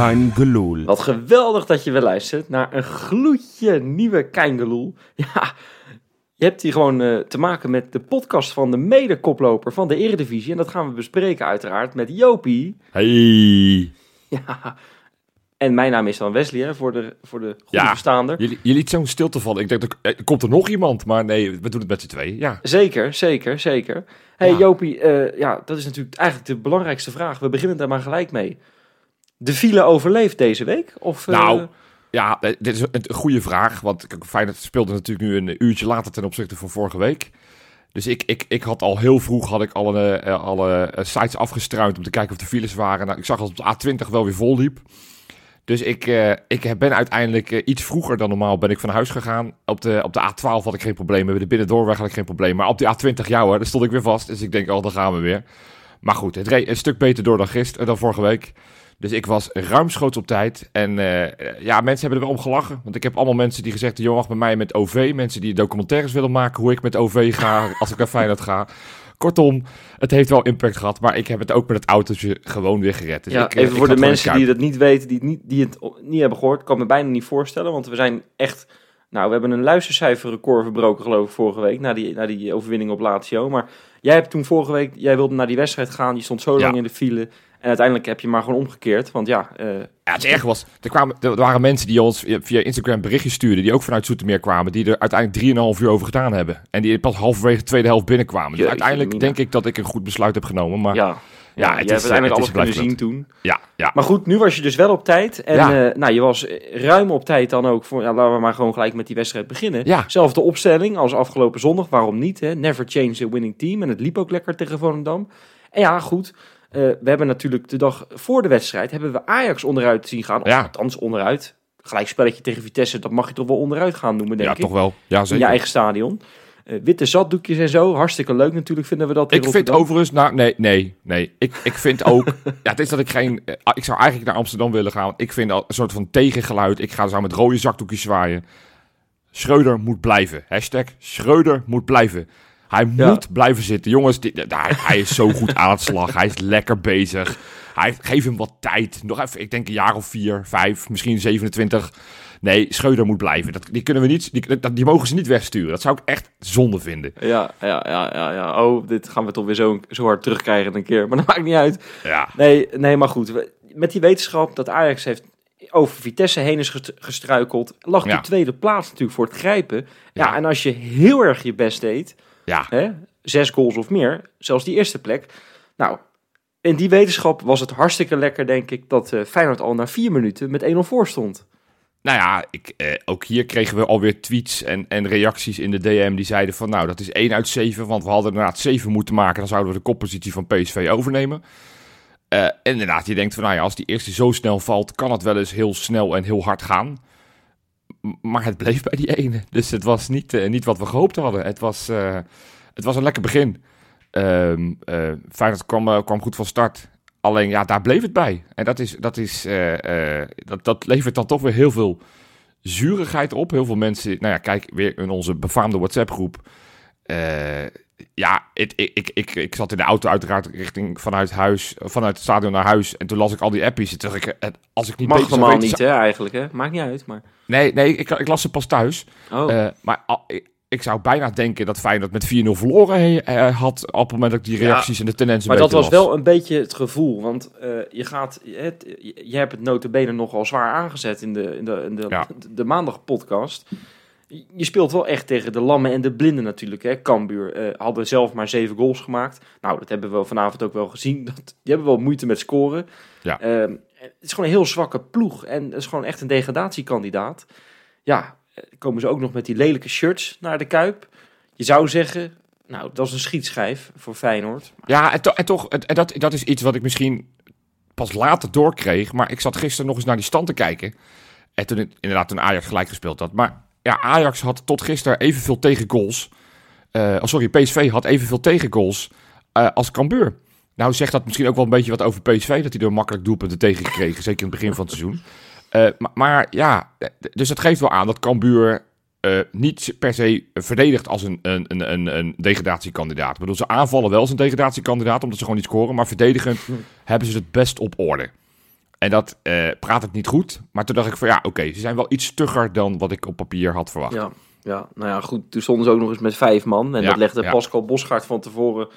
Kein Geloel. Wat geweldig dat je weer luistert naar een gloedje nieuwe Keingeloel. Ja, je hebt hier gewoon eh, te maken met de podcast van de mede-koploper van de Eredivisie. En dat gaan we bespreken uiteraard met Jopie. Hey. Ja, en mijn naam is dan Wesley, hè, voor de, voor de goede Ja. verstaander. Je, je liet zo'n stilte vallen. Ik dacht, er, er komt er nog iemand? Maar nee, we doen het met z'n tweeën. Ja. Zeker, zeker, zeker. hey, Ja. Jopie, eh, ja, dat is natuurlijk eigenlijk de belangrijkste vraag. We beginnen daar maar gelijk mee. De file overleeft deze week? Of, eh, Nou, Ja, eh, dit is een goede vraag. Want Feyenoord speelde natuurlijk nu een uurtje later ten opzichte van vorige week. Dus ik, ik, ik had al heel vroeg had ik alle, eh, alle eh, sites afgestruimd om te kijken of de files waren. Nou, ik zag dat op de A20 wel weer vol liep. Dus ik, ik ben uiteindelijk iets vroeger dan normaal ben ik van huis gegaan. Op de, op de A12 had ik geen probleem. Bij de binnendoorweg had ik geen probleem. Maar op de A20, ja daar stond ik weer vast. Dus ik denk, oh, dan gaan we weer. Maar goed, het reed een stuk beter door dan gisteren, dan vorige week. Dus ik was ruimschoots op tijd. En eh, ja, mensen hebben er wel om gelachen. Want ik heb allemaal mensen die gezegd... joh, mag bij mij met OV. Mensen die documentaires willen maken... hoe ik met OV ga als ik naar Feyenoord ga. Kortom, het heeft wel impact gehad. Maar ik heb het ook met het autootje gewoon weer gered. Dus ja, ik, eh, even ik voor de mensen die dat niet weten, die het niet, die het niet hebben gehoord, kan me bijna niet voorstellen. Want we zijn echt, nou, we hebben een luistercijferrecord verbroken geloof ik vorige week, na die, na die overwinning op Lazio. Maar jij hebt toen vorige week, jij wilde naar die wedstrijd gaan, je stond zo Ja. lang in de file. En uiteindelijk heb je maar gewoon omgekeerd, want ja, eh, Ja, het erg was, er, kwamen, er waren mensen die ons via Instagram berichtjes stuurden, die ook vanuit Zoetermeer kwamen, die er uiteindelijk 3,5 uur over gedaan hebben. En die pas halverwege de tweede helft binnenkwamen. Dus uiteindelijk denk ik dat ik een goed besluit heb genomen. Maar ja, ja. Ja, Ja, het is, hebt uiteindelijk het alles kunnen zien toen. ja, Maar goed, nu was je dus wel op tijd. En Ja. eh, nou, je was ruim op tijd dan ook voor. Ja, laten we maar gewoon gelijk met die wedstrijd beginnen. Ja. Zelfde opstelling als afgelopen zondag. Waarom niet? Hè? Never change a winning team. En het liep ook lekker tegen Volendam. En ja, goed. Eh, we hebben natuurlijk de dag voor de wedstrijd hebben we Ajax onderuit zien gaan. Of Ja. althans onderuit. Gelijk spelletje tegen Vitesse, dat mag je toch wel onderuit gaan noemen, denk ja, ik. toch wel. Ja, In je zeker. eigen stadion. Eh, witte zatdoekjes en zo. Hartstikke leuk natuurlijk, vinden we dat Ik vind overigens, nou, nee, nee, nee. Ik, ik vind ook, ja, het is dat ik geen, eh, ik zou eigenlijk naar Amsterdam willen gaan. Ik vind al een soort van tegengeluid. Ik ga zo met rode zakdoekjes zwaaien. Schreuder moet blijven. Hashtag Schreuder moet blijven. Hij Ja. moet blijven zitten. Jongens, dit, hij, hij is zo goed aan het slag. Hij is lekker bezig. Hij, geef hem wat tijd. Nog even, ik denk een jaar of vier, vijf, misschien 27. Nee, Schreuder moet blijven. Dat, die kunnen we niet, die, die mogen ze niet wegsturen. Dat zou ik echt zonde vinden. Ja, ja, ja, ja, ja. Oh, dit gaan we toch weer zo, zo hard terugkrijgen een keer. Maar dat maakt niet uit. Ja. Nee, nee, maar goed. Met die wetenschap dat Ajax heeft over Vitesse heen is gest- gestruikeld, lag Ja. die tweede plaats natuurlijk voor het grijpen. Ja, Ja. en als je heel erg je best deed, Ja, hè, zes goals of meer, zelfs die eerste plek. Nou, in die wetenschap was het hartstikke lekker, denk ik, dat eh, Feyenoord al na vier minuten met 1-0 voor stond. Nou ja, ik, eh, ook hier kregen we alweer tweets en, en reacties in de DM die zeiden van nou, dat is 1 uit 7, want we hadden inderdaad 7 moeten maken, dan zouden we de koppositie van PSV overnemen. Eh, en inderdaad, je denkt van nou ja, als die eerste zo snel valt, kan het wel eens heel snel en heel hard gaan. Maar het bleef bij die ene. Dus het was niet, eh, niet wat we gehoopt hadden. Het was, eh, het was een lekker begin. Ehm eh Feyenoord kwam, kwam goed van start. Alleen ja, daar bleef het bij. En dat, is, dat, is, dat, dat levert dan toch weer heel veel zurigheid op. Heel veel mensen, nou ja, kijk weer in onze befaamde WhatsApp-groep. Ja, ik, ik, ik, ik zat in de auto uiteraard richting vanuit huis, vanuit het stadion naar huis. En toen las ik al die appies. En toen dacht ik, als ik niet Mag beter zou normaal weten, niet, hè, eigenlijk. Hè? Maakt niet uit, maar... Nee, nee ik, ik las ze pas thuis. Oh. Eh, maar al- ik, ik zou bijna denken dat Feyenoord met 4-0 verloren eh, had op het moment dat ik die Ja, reacties en de tendensen Maar dat was wel een beetje het gevoel. Want eh, je gaat, het, je, hebt het notabene nogal zwaar aangezet in de, in de, in de, Ja. de, de maandag podcast. Je speelt wel echt tegen de lammen en de blinden natuurlijk. Hè. Cambuur hadden zelf maar zeven goals gemaakt. Nou, dat hebben we vanavond ook wel gezien. Dat, die hebben wel moeite met scoren. Ja. Ehm, het is gewoon een heel zwakke ploeg. En het is gewoon echt een degradatiekandidaat. Ja, eh, komen ze ook nog met die lelijke shirts naar de Kuip. Je zou zeggen, nou, dat is een schietschijf voor Feyenoord. Ja, en, to- en toch, en dat, dat is iets wat ik misschien pas later doorkreeg. Maar ik zat gisteren nog eens naar die stand te kijken. En toen, inderdaad, toen Ajax gelijk gespeeld had. Maar ja, Ajax had tot gisteren evenveel tegengoals. eh oh, sorry, PSV had evenveel tegengoals eh als Cambuur. Nou zegt dat misschien ook wel een beetje wat over PSV. Dat hij er makkelijk doelpunten tegen gekregen. Zeker in het begin van het seizoen. Eh, maar, maar ja, eh, dus dat geeft wel aan dat Cambuur eh, niet per se verdedigt als een, een, een, een, degradatiekandidaat. Ik bedoel, ze aanvallen wel als een degradatiekandidaat, omdat ze gewoon niet scoren. Maar verdedigend hebben ze het best op orde. En dat praat het niet goed. Maar toen dacht ik van ja, oké, ze zijn wel iets stugger dan wat ik op papier had verwacht. Ja, ja, nou ja, goed. Toen stonden ze ook nog eens met vijf man. En Ja, dat legde ja. Pascal Bosgaard van tevoren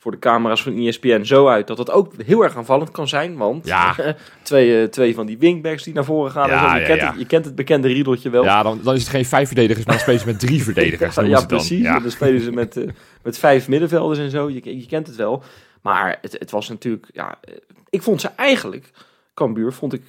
voor de camera's van ESPN zo uit dat dat ook heel erg aanvallend kan zijn. Want Ja. twee, eh, twee van die wingbacks die naar voren gaan. Ja. Je, kent. Het, je kent het bekende riedeltje wel. Ja, dan, dan is het geen vijf verdedigers, maar dan spelen ze met drie verdedigers. Ja, dan. precies. Dan spelen ze met, eh, met vijf middenvelders en zo. Je, je kent het wel. Maar het, het was natuurlijk... Ja, eh, ik vond ze eigenlijk... Cambuur vond ik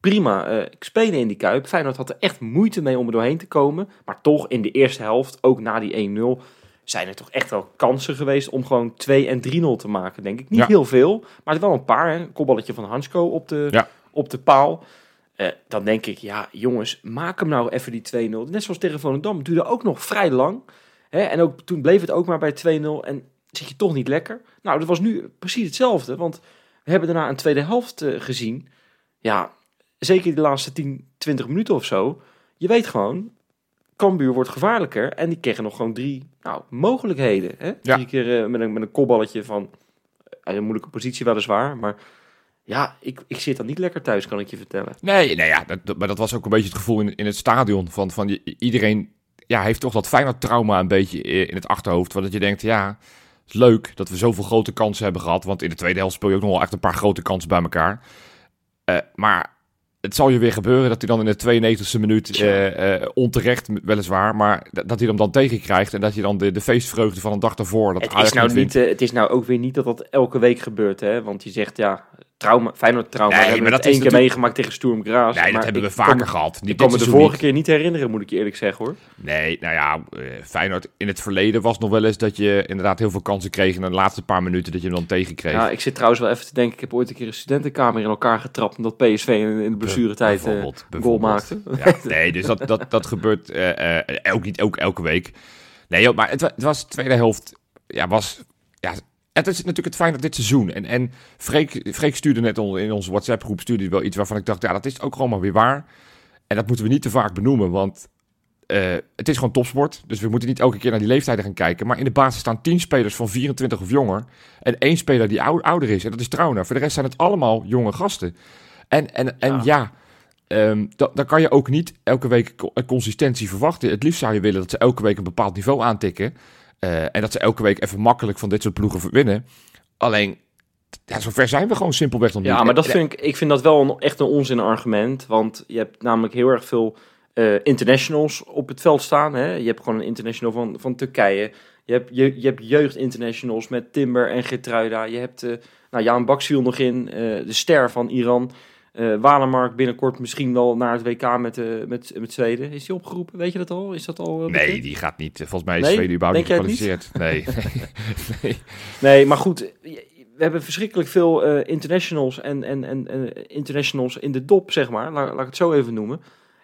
prima eh, spelen in die Kuip. Feyenoord had er echt moeite mee om er doorheen te komen. Maar toch in de eerste helft, ook na die 1-0... zijn er toch echt wel kansen geweest om gewoon 2 en 3-0 te maken, denk ik. Niet Ja. heel veel, maar wel een paar. Hè. Een kopballetje van Hansko op de, Ja. op de paal. Eh, dan denk ik, ja jongens, maak hem nou even die 2-0. Net zoals tegen Volendam, duurde ook nog vrij lang. Hè? En ook, toen bleef het ook maar bij 2-0 en zit je toch niet lekker. Nou, dat was nu precies hetzelfde, want we hebben daarna een tweede helft eh, gezien. Ja, zeker de laatste 10, 20 minuten of zo. Je weet gewoon, Cambuur wordt gevaarlijker en die kregen nog gewoon drie nou, mogelijkheden. Hè? Ja. Drie keer eh, met, een, met een kopballetje van uit een moeilijke positie weliswaar, maar... Ja, ik, ik zit dan niet lekker thuis, kan ik je vertellen. Nee, nee ja, dat, maar dat was ook een beetje het gevoel in, in het stadion. Van, van iedereen ja, heeft toch dat Feyenoord trauma een beetje i- in het achterhoofd. Want dat je denkt, ja, is leuk dat we zoveel grote kansen hebben gehad. Want in de tweede helft speel je ook nog wel echt een paar grote kansen bij elkaar. Eh, maar het zal je weer gebeuren dat hij dan in de 92e minuut, eh, eh, onterecht weliswaar, maar dat hij hem dan tegenkrijgt. En dat je dan de, de feestvreugde van een dag daarvoor, dat Het Ajax is, nou niet, eh, het is nou ook weer niet dat dat elke week gebeurt, hè? Want je zegt, ja, trauma, Feyenoord trauma. Nee, we hebben maar dat één keer natuurlijk- meegemaakt tegen Sturm Graz. Nee, dat hebben we vaker gehad. Niet Ik kan me de vorige keer niet herinneren, moet ik je eerlijk zeggen, hoor. Nee, nou ja, eh, Feyenoord in het verleden was nog wel eens dat je inderdaad heel veel kansen kreeg in de laatste paar minuten dat je hem dan tegenkreeg. Ja, ik zit trouwens wel even te denken, ik heb ooit een keer een studentenkamer in elkaar getrapt omdat PSV in, de blessuretijd Bijvoorbeeld, een goal maakte. Ja, nee, dus dat, dat, dat gebeurt eh, eh, ook niet ook elke week. Nee, joh, maar het was de tweede helft. Ja, was. Ja, het is natuurlijk het fijn dat dit seizoen. En, en Freek, Freek stuurde net in onze WhatsApp-groep stuurde hij wel iets waarvan ik dacht, ja, dat is ook gewoon maar weer waar. En dat moeten we niet te vaak benoemen, want eh, het is gewoon topsport. Dus we moeten niet elke keer naar die leeftijden gaan kijken. Maar in de basis staan 10 spelers van 24 of jonger. En één speler die ou- ouder is. En dat is Trauner. Voor de rest zijn het allemaal jonge gasten. En, en, en Ja. ja, ehm, da- dan kan je ook niet elke week co- consistentie verwachten. Het liefst zou je willen dat ze elke week een bepaald niveau aantikken. Eh, en dat ze elke week even makkelijk van dit soort ploegen winnen. Alleen, ja, zover zijn we gewoon simpelweg nog niet. Ja, maar dat vind ik, ik vind dat wel een, echt een onzin argument. Want je hebt namelijk heel erg veel eh, internationals op het veld staan. Hè? Je hebt gewoon een international van, van Turkije. Je hebt, je, je hebt jeugd-internationals met Timber en Gertruida. Je hebt eh nou, Jaan Bakziel nog in, de ster van Iran. Walemark binnenkort misschien wel naar het WK met, eh met, met Zweden. Is die opgeroepen? Weet je dat al? Is dat al eh, Nee, die gaat niet. Volgens mij is Nee? Zweden überhaupt niet Denk gekwalificeerd. Nee. nee. Nee, maar goed. We hebben verschrikkelijk veel internationals en, en, en internationals in de dop, zeg maar. Laat, laat ik het zo even noemen.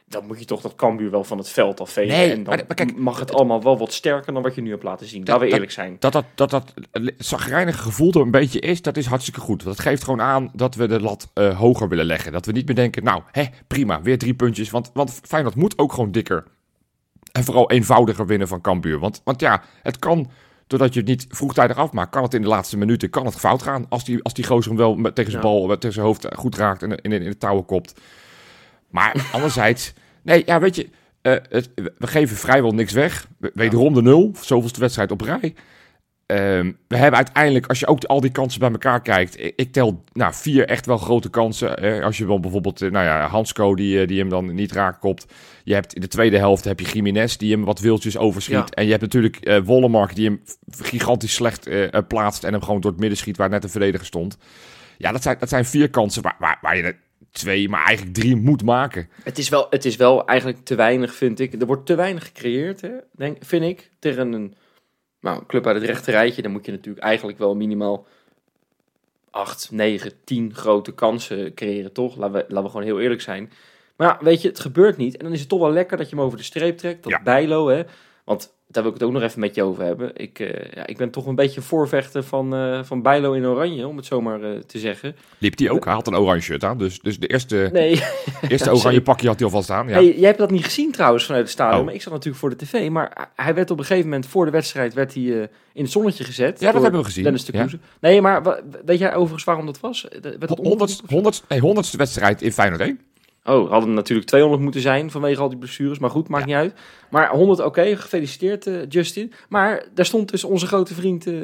Dan moet je toch dat Cambuur wel van het veld afvegen. Nee, en dan maar- maar kijk, mag het allemaal wel wat sterker dan wat je nu hebt laten zien. Laten we eerlijk zijn. Dat dat, dat, dat zagrijnige gevoel er een beetje is, dat is hartstikke goed. Dat geeft gewoon aan dat we de lat eh, hoger willen leggen. Dat we niet meer denken, nou, hè, prima, weer drie puntjes. Want, want Feyenoord moet ook gewoon dikker en vooral eenvoudiger winnen van Cambuur. Want, want ja, het kan, doordat je het niet vroegtijdig afmaakt, kan het in de laatste minuten kan het fout gaan. Als die, als die gozer hem wel met, tegen zijn Ja. bal, met, tegen zijn hoofd goed raakt en in, in, in de touwen kopt. Maar anderzijds, nee, ja, weet je, eh, het, we geven vrijwel niks weg. We- Wederom de nul, zoveelste wedstrijd op rij. Ehm, we hebben uiteindelijk, als je ook al die kansen bij elkaar kijkt, ik, ik tel nou, vier echt wel grote kansen. Eh, als je wel bijvoorbeeld, eh, nou ja, Hansco die, eh, die hem dan niet raakt kopt. Je hebt in de tweede helft heb je Jiménez die hem wat wieltjes overschiet. Ja. En je hebt natuurlijk eh Wollemark die hem gigantisch slecht plaatst en hem gewoon door het midden schiet waar net een verdediger stond. Ja, dat zijn, dat zijn vier kansen waar, waar, waar je twee, maar eigenlijk drie moet maken. Het is, wel, het is wel eigenlijk te weinig, vind ik. Er wordt te weinig gecreëerd, hè, denk, vind ik. Tegen een nou, club uit het rechte rijtje. Dan moet je natuurlijk eigenlijk wel minimaal 8, 9, 10 grote kansen creëren, toch? Laten we, laten we gewoon heel eerlijk zijn. Maar ja, weet je, het gebeurt niet. En dan is het toch wel lekker dat je hem over de streep trekt. Dat Ja. Bijlo, hè. Want daar wil ik het ook nog even met je over hebben. Ik, eh, ja, ik ben toch een beetje voorvechter van, eh, van Bijlo in oranje, om het zomaar eh, te zeggen. Liep die ook? Hij had een oranje shirt aan. Dus, dus de eerste, Nee, eerste oranje pakje had hij alvast aan. Ja. hey, jij hebt dat niet gezien trouwens vanuit het stadion, Oh. maar ik zat natuurlijk voor de tv. Maar hij werd op een gegeven moment voor de wedstrijd werd hij, in het zonnetje gezet. Ja, dat hebben we gezien. Dennis de Ja. Nee, maar weet jij overigens waarom dat was? Honderdste, nee, honderdste wedstrijd in Feyenoord 1. Oh, hadden natuurlijk 200 moeten zijn vanwege al die blessures. Maar goed, maakt niet uit. Maar 100, oké, gefeliciteerd eh, Justin. Maar daar stond dus onze grote vriend, eh,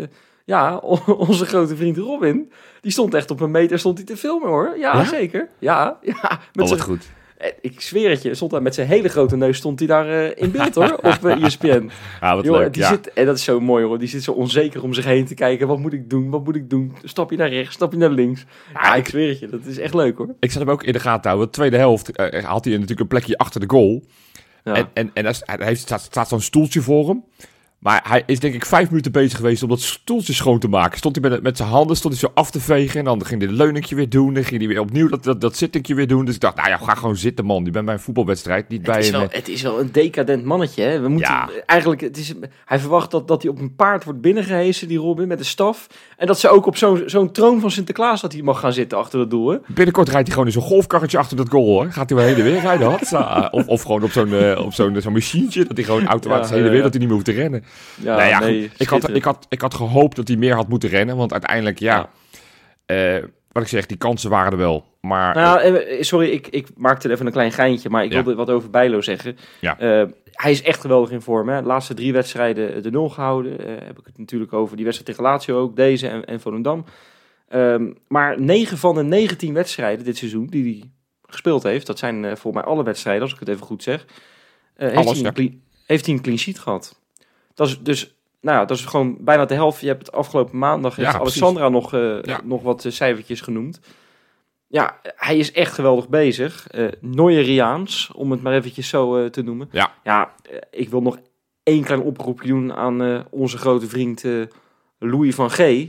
ja, onze grote vriend Robin. Die stond echt op een meter stond hij te filmen hoor. Ja, Ja? zeker. Ja, ja. Met Oh, wat goed. Eh, ik zweer het je, stond daar met zijn hele grote neus stond hij daar eh, in beeld hoor, op eh, ESPN. Ja, wat leuk. die Ja. zit, en dat is zo mooi hoor, die zit zo onzeker om zich heen te kijken. Wat moet ik doen, wat moet ik doen? Stap je naar rechts, stap je naar links? Ja, ik zweer het je, dat is echt leuk hoor. Ik zat hem ook in de gaten houden. De tweede helft had hij natuurlijk een plekje achter de goal. Ja. En, en, en hij heeft, staat, staat zo'n stoeltje voor hem. Maar hij is denk ik vijf minuten bezig geweest om dat stoeltje schoon te maken. Stond hij met, met zijn handen stond hij zo af te vegen. En dan ging hij de leuningje weer doen. Dan ging hij weer opnieuw dat, dat, dat zittingje weer doen. Dus ik dacht, nou ja, ga gewoon zitten man. Je bent bij een voetbalwedstrijd. Niet bij Het is, een... wel, eh, het is wel een decadent mannetje. Hè? We moeten, Ja. eigenlijk, het is, hij verwacht dat, dat hij op een paard wordt binnengehesen, die Robin, met de staf. En dat ze ook op zo'n zo'n troon van Sinterklaas dat hij mag gaan zitten achter het doel. Hè? Binnenkort rijdt hij gewoon in zo'n golfkarretje achter dat goal hoor. Gaat hij wel heen en weer rijden. Hatsa. Of, of gewoon op zo'n eh, op zo'n zo'n machientje. Dat hij gewoon automatisch Ja, heen en ja, weer, dat hij niet meer hoeft te rennen. Ja, nou ja, nee. Ik, had, ik, had, ik had gehoopt dat hij meer had moeten rennen. Want uiteindelijk, ja, eh, wat ik zeg, die kansen waren er wel. Maar Nou, eh, sorry, ik, ik maakte er even een klein geintje, maar ik Ja. wilde wat over Bijlo zeggen. Ja. Eh, hij is echt geweldig in vorm. Hè? De laatste drie wedstrijden de nul gehouden. Eh, heb ik het natuurlijk over die wedstrijd tegen Lazio ook, deze en, en Volendam. Ehm, maar 9 van de 19 wedstrijden dit seizoen die hij gespeeld heeft, dat zijn eh, voor mij alle wedstrijden, als ik het even goed zeg, eh, heeft, Alles, hij ja. een heeft hij een clean sheet gehad. Dat is dus, nou ja, dat is gewoon bijna de helft. Je hebt het afgelopen maandag, heeft Ja, precies. Alexandra nog, eh, Ja. nog wat eh, cijfertjes genoemd. Ja, hij is echt geweldig bezig. Eh Noyeriaans, om het maar eventjes zo te noemen. Ja. Ja, ik wil nog één klein oproepje doen aan onze grote vriend Louis van G.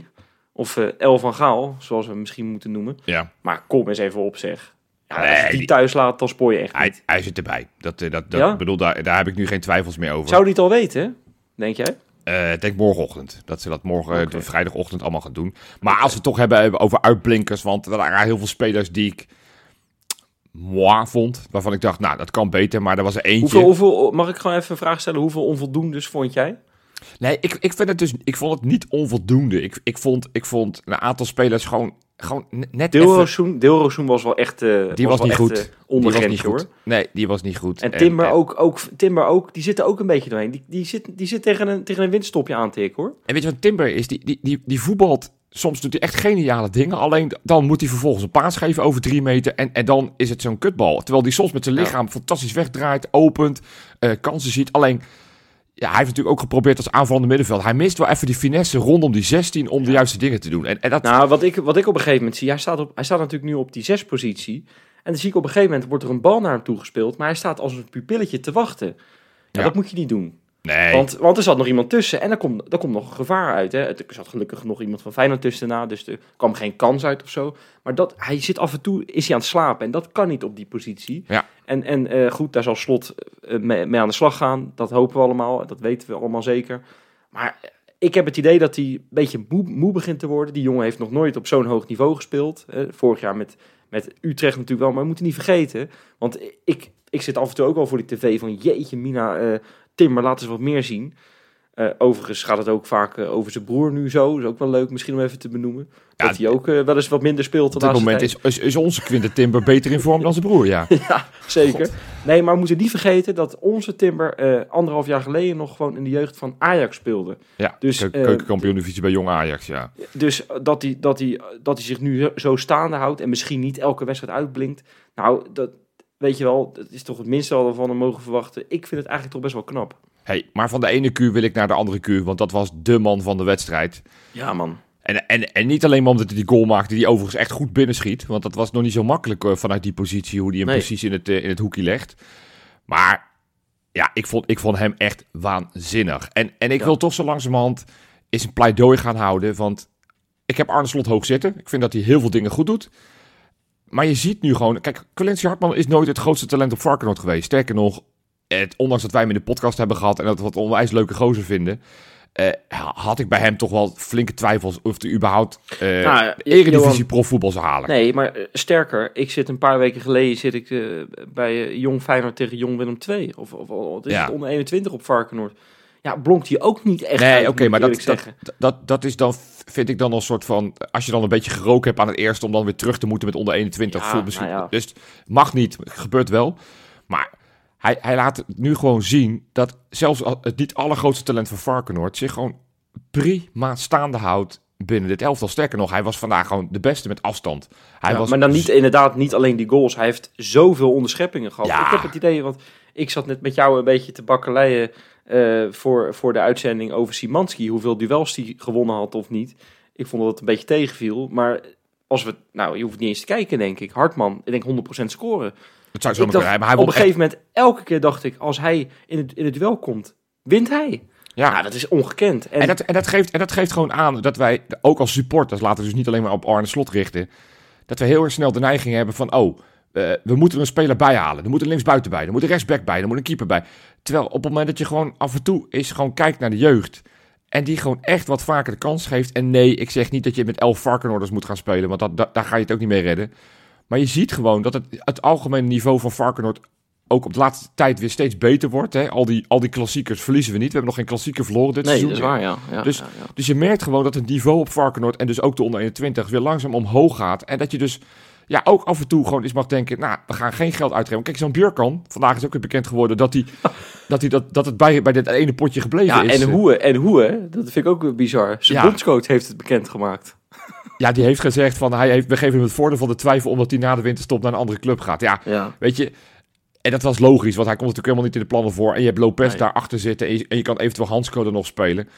Of El van Gaal, zoals we hem misschien moeten noemen. ja, Maar kom eens even op, zeg. Ja, Nee, als je die thuis laat, dan spoor je echt hij, niet. hij zit erbij. Dat, dat, dat, Ja? bedoel, daar, daar heb ik nu geen twijfels meer over. Zou die het al weten, denk jij? Eh, ik denk morgenochtend. Dat ze dat morgen, de vrijdagochtend, allemaal gaan doen. Maar als we het toch hebben, hebben over uitblinkers. Want er waren heel veel spelers die ik moi vond. Waarvan ik dacht, nou, dat kan beter. Maar er was er eentje. Hoeveel, hoeveel, mag ik gewoon even een vraag stellen? Hoeveel onvoldoendes vond jij? Nee, ik, ik, vind het dus, ik vond het niet onvoldoende. Ik, ik, vond, ik vond een aantal spelers gewoon, gewoon net was wel echt, eh Die was niet goed. Die was niet goed. hoor. Nee, die was niet goed. En Timber, en, ook, ook, Timber ook, die zit er ook een beetje doorheen. Die, die, zit, die zit tegen een, tegen een windstopje aan te hoor. En weet je wat Timber is? Die, die, die, die voetbalt... Soms doet hij echt geniale dingen. Alleen dan moet hij vervolgens een paas geven over drie meter. En, en dan is het zo'n kutbal. Terwijl hij soms met zijn Ja. lichaam fantastisch wegdraait. Opent. eh, kansen ziet. Alleen... Ja, hij heeft natuurlijk ook geprobeerd als aanvallende middenveld. Hij mist wel even die finesse rondom die 16 om de juiste dingen te doen. En, en dat... Nou, wat ik, wat ik op een gegeven moment zie, hij staat, op, hij staat natuurlijk nu op die zespositie. En dan zie ik op een gegeven moment, wordt er een bal naar hem toe gespeeld. Maar hij staat als een pupilletje te wachten. Ja, Ja. dat moet je niet doen. Nee. Want, want er zat nog iemand tussen en er komt, er komt nog een gevaar uit. Hè. Er zat gelukkig nog iemand van Feyenoord tussenna, dus er kwam geen kans uit of zo. Maar dat, hij zit af en toe, is hij aan het slapen en dat kan niet op die positie. Ja. En, en eh, goed, daar zal Slot eh, mee, mee aan de slag gaan. Dat hopen we allemaal, dat weten we allemaal zeker. Maar eh, ik heb het idee dat hij een beetje moe, moe begint te worden. Die jongen heeft nog nooit op zo'n hoog niveau gespeeld. Eh, vorig jaar met, met Utrecht natuurlijk wel, maar we moeten niet vergeten. Want ik, ik zit af en toe ook wel voor die tv van jeetje mina, eh, Timmer, laat eens wat meer zien. Eh, overigens gaat het ook vaak eh, over zijn broer nu zo. Is ook wel leuk misschien om even te benoemen. Ja, dat hij ook eh, wel eens wat minder speelt op dit moment is, is, is onze Quinten Timber beter in vorm dan zijn broer, ja. Ja, zeker. Nee, maar we moeten niet vergeten dat onze Timber anderhalf jaar geleden nog gewoon in de jeugd van Ajax speelde. Ja, Dus, keukenkampioen-divisie bij Jong Ajax, ja. Dus dat hij, dat, hij, dat hij zich nu zo staande houdt en misschien niet elke wedstrijd uitblinkt. Nou, dat weet je wel, dat is toch het minste wat we van hem mogen verwachten. Ik vind het eigenlijk toch best wel knap. Hey, maar van de ene kuur wil ik naar de andere kuur, want dat was de man van de wedstrijd. Ja, man. En, en, en niet alleen maar omdat hij die goal maakte, die overigens echt goed binnenschiet. Want dat was nog niet zo makkelijk eh, vanuit die positie, hoe hij hem Nee. precies in het, eh, in het hoekje legt. Maar ja, ik vond, ik vond hem echt waanzinnig. En, en ik Ja. wil toch zo langzamerhand eens een pleidooi gaan houden. Want ik heb Arne Slot hoog zitten. Ik vind dat hij heel veel dingen goed doet. Maar je ziet nu gewoon... Kijk, Colentie Hartman is nooit het grootste talent op Varkenoord geweest. Sterker nog, het, ondanks dat wij hem in de podcast hebben gehad en dat we het onwijs leuke gozer vinden, eh, had ik bij hem toch wel flinke twijfels of hij überhaupt uh, Nou, Eredivisie profvoetbal zou halen. Nee, maar eh, sterker, ik zit een paar weken geleden zit ik, bij Jong Feyenoord tegen Jong Willem II. Of, of, is Ja. het onder 21 op Varkenoord. Ja, blonkt hij ook niet echt Nee, oké, maar dat, dat, dat, dat is dan, vind ik dan een soort van, als je dan een beetje geroken hebt aan het eerste, om dan weer terug te moeten met onder 21, Ja, voelt misschien, nou ja. dus mag niet, gebeurt wel. Maar hij, hij laat nu gewoon zien dat zelfs al- het niet allergrootste talent van Varkenoord zich gewoon prima staande houdt binnen dit elftal. Sterker nog, hij was vandaag gewoon de beste met afstand. Hij Ja, was maar dan niet, inderdaad niet alleen die goals. Hij heeft zoveel onderscheppingen gehad. Ja. Ik heb het idee, want ik zat net met jou een beetje te bakkeleien eh, voor, voor de uitzending over Simanski. Hoeveel duels hij gewonnen had of niet. Ik vond dat het een beetje tegenviel. Maar als we, nou, je hoeft niet eens te kijken, denk ik. Hartman, ik denk 100% scoren. Het zou Ik zo dacht, maar hij op een gegeven moment, elke keer dacht ik, als hij in het, in het duel komt, wint hij. Ja. Nou, dat is ongekend. En, En dat, en, dat geeft, en dat geeft gewoon aan dat wij, ook als supporters, laten we dus niet alleen maar op Arne Slot richten, dat we heel erg snel de neiging hebben van, oh, eh, we moeten er een speler bij halen. Er moet een linksbuiten bij, er moet een rechtsback bij, er moet een keeper bij. Terwijl op het moment dat je gewoon af en toe is gewoon kijkt naar de jeugd en die gewoon echt wat vaker de kans geeft. En nee, ik zeg niet dat je met elf Varkenoorders moet gaan spelen, want dat, dat- daar ga je het ook niet mee redden. Maar je ziet gewoon dat het, het algemene niveau van Varkenoord ook op de laatste tijd weer steeds beter wordt. Hè? Al, die, al die klassiekers verliezen we niet. We hebben nog geen klassieker verloren dit nee, seizoen. dat is waar, ja. ja, Dus- ja. Dus je merkt gewoon dat het niveau op Varkenoord en dus ook de onder 21 weer langzaam omhoog gaat. En dat je dus ja, ook af en toe gewoon eens mag denken, nou, we gaan geen geld uitgeven. Kijk, zo'n Björkan, vandaag is ook weer bekend geworden dat, hij, dat, hij dat, dat het bij, bij dit ene potje gebleven Ja, is. en hoe, en hoe, hè? dat vind ik ook bizar. Zijn Ja. bondscoach heeft het bekendgemaakt. Ja, die heeft gezegd van, hij heeft, we geven hem het voordeel van de twijfel omdat hij na de winterstop naar een andere club gaat. Ja, Ja. weet je, en dat was logisch, want hij komt natuurlijk helemaal niet in de plannen voor. En je hebt Lopez Nee. daarachter zitten en je, en je kan eventueel Hansco er nog spelen.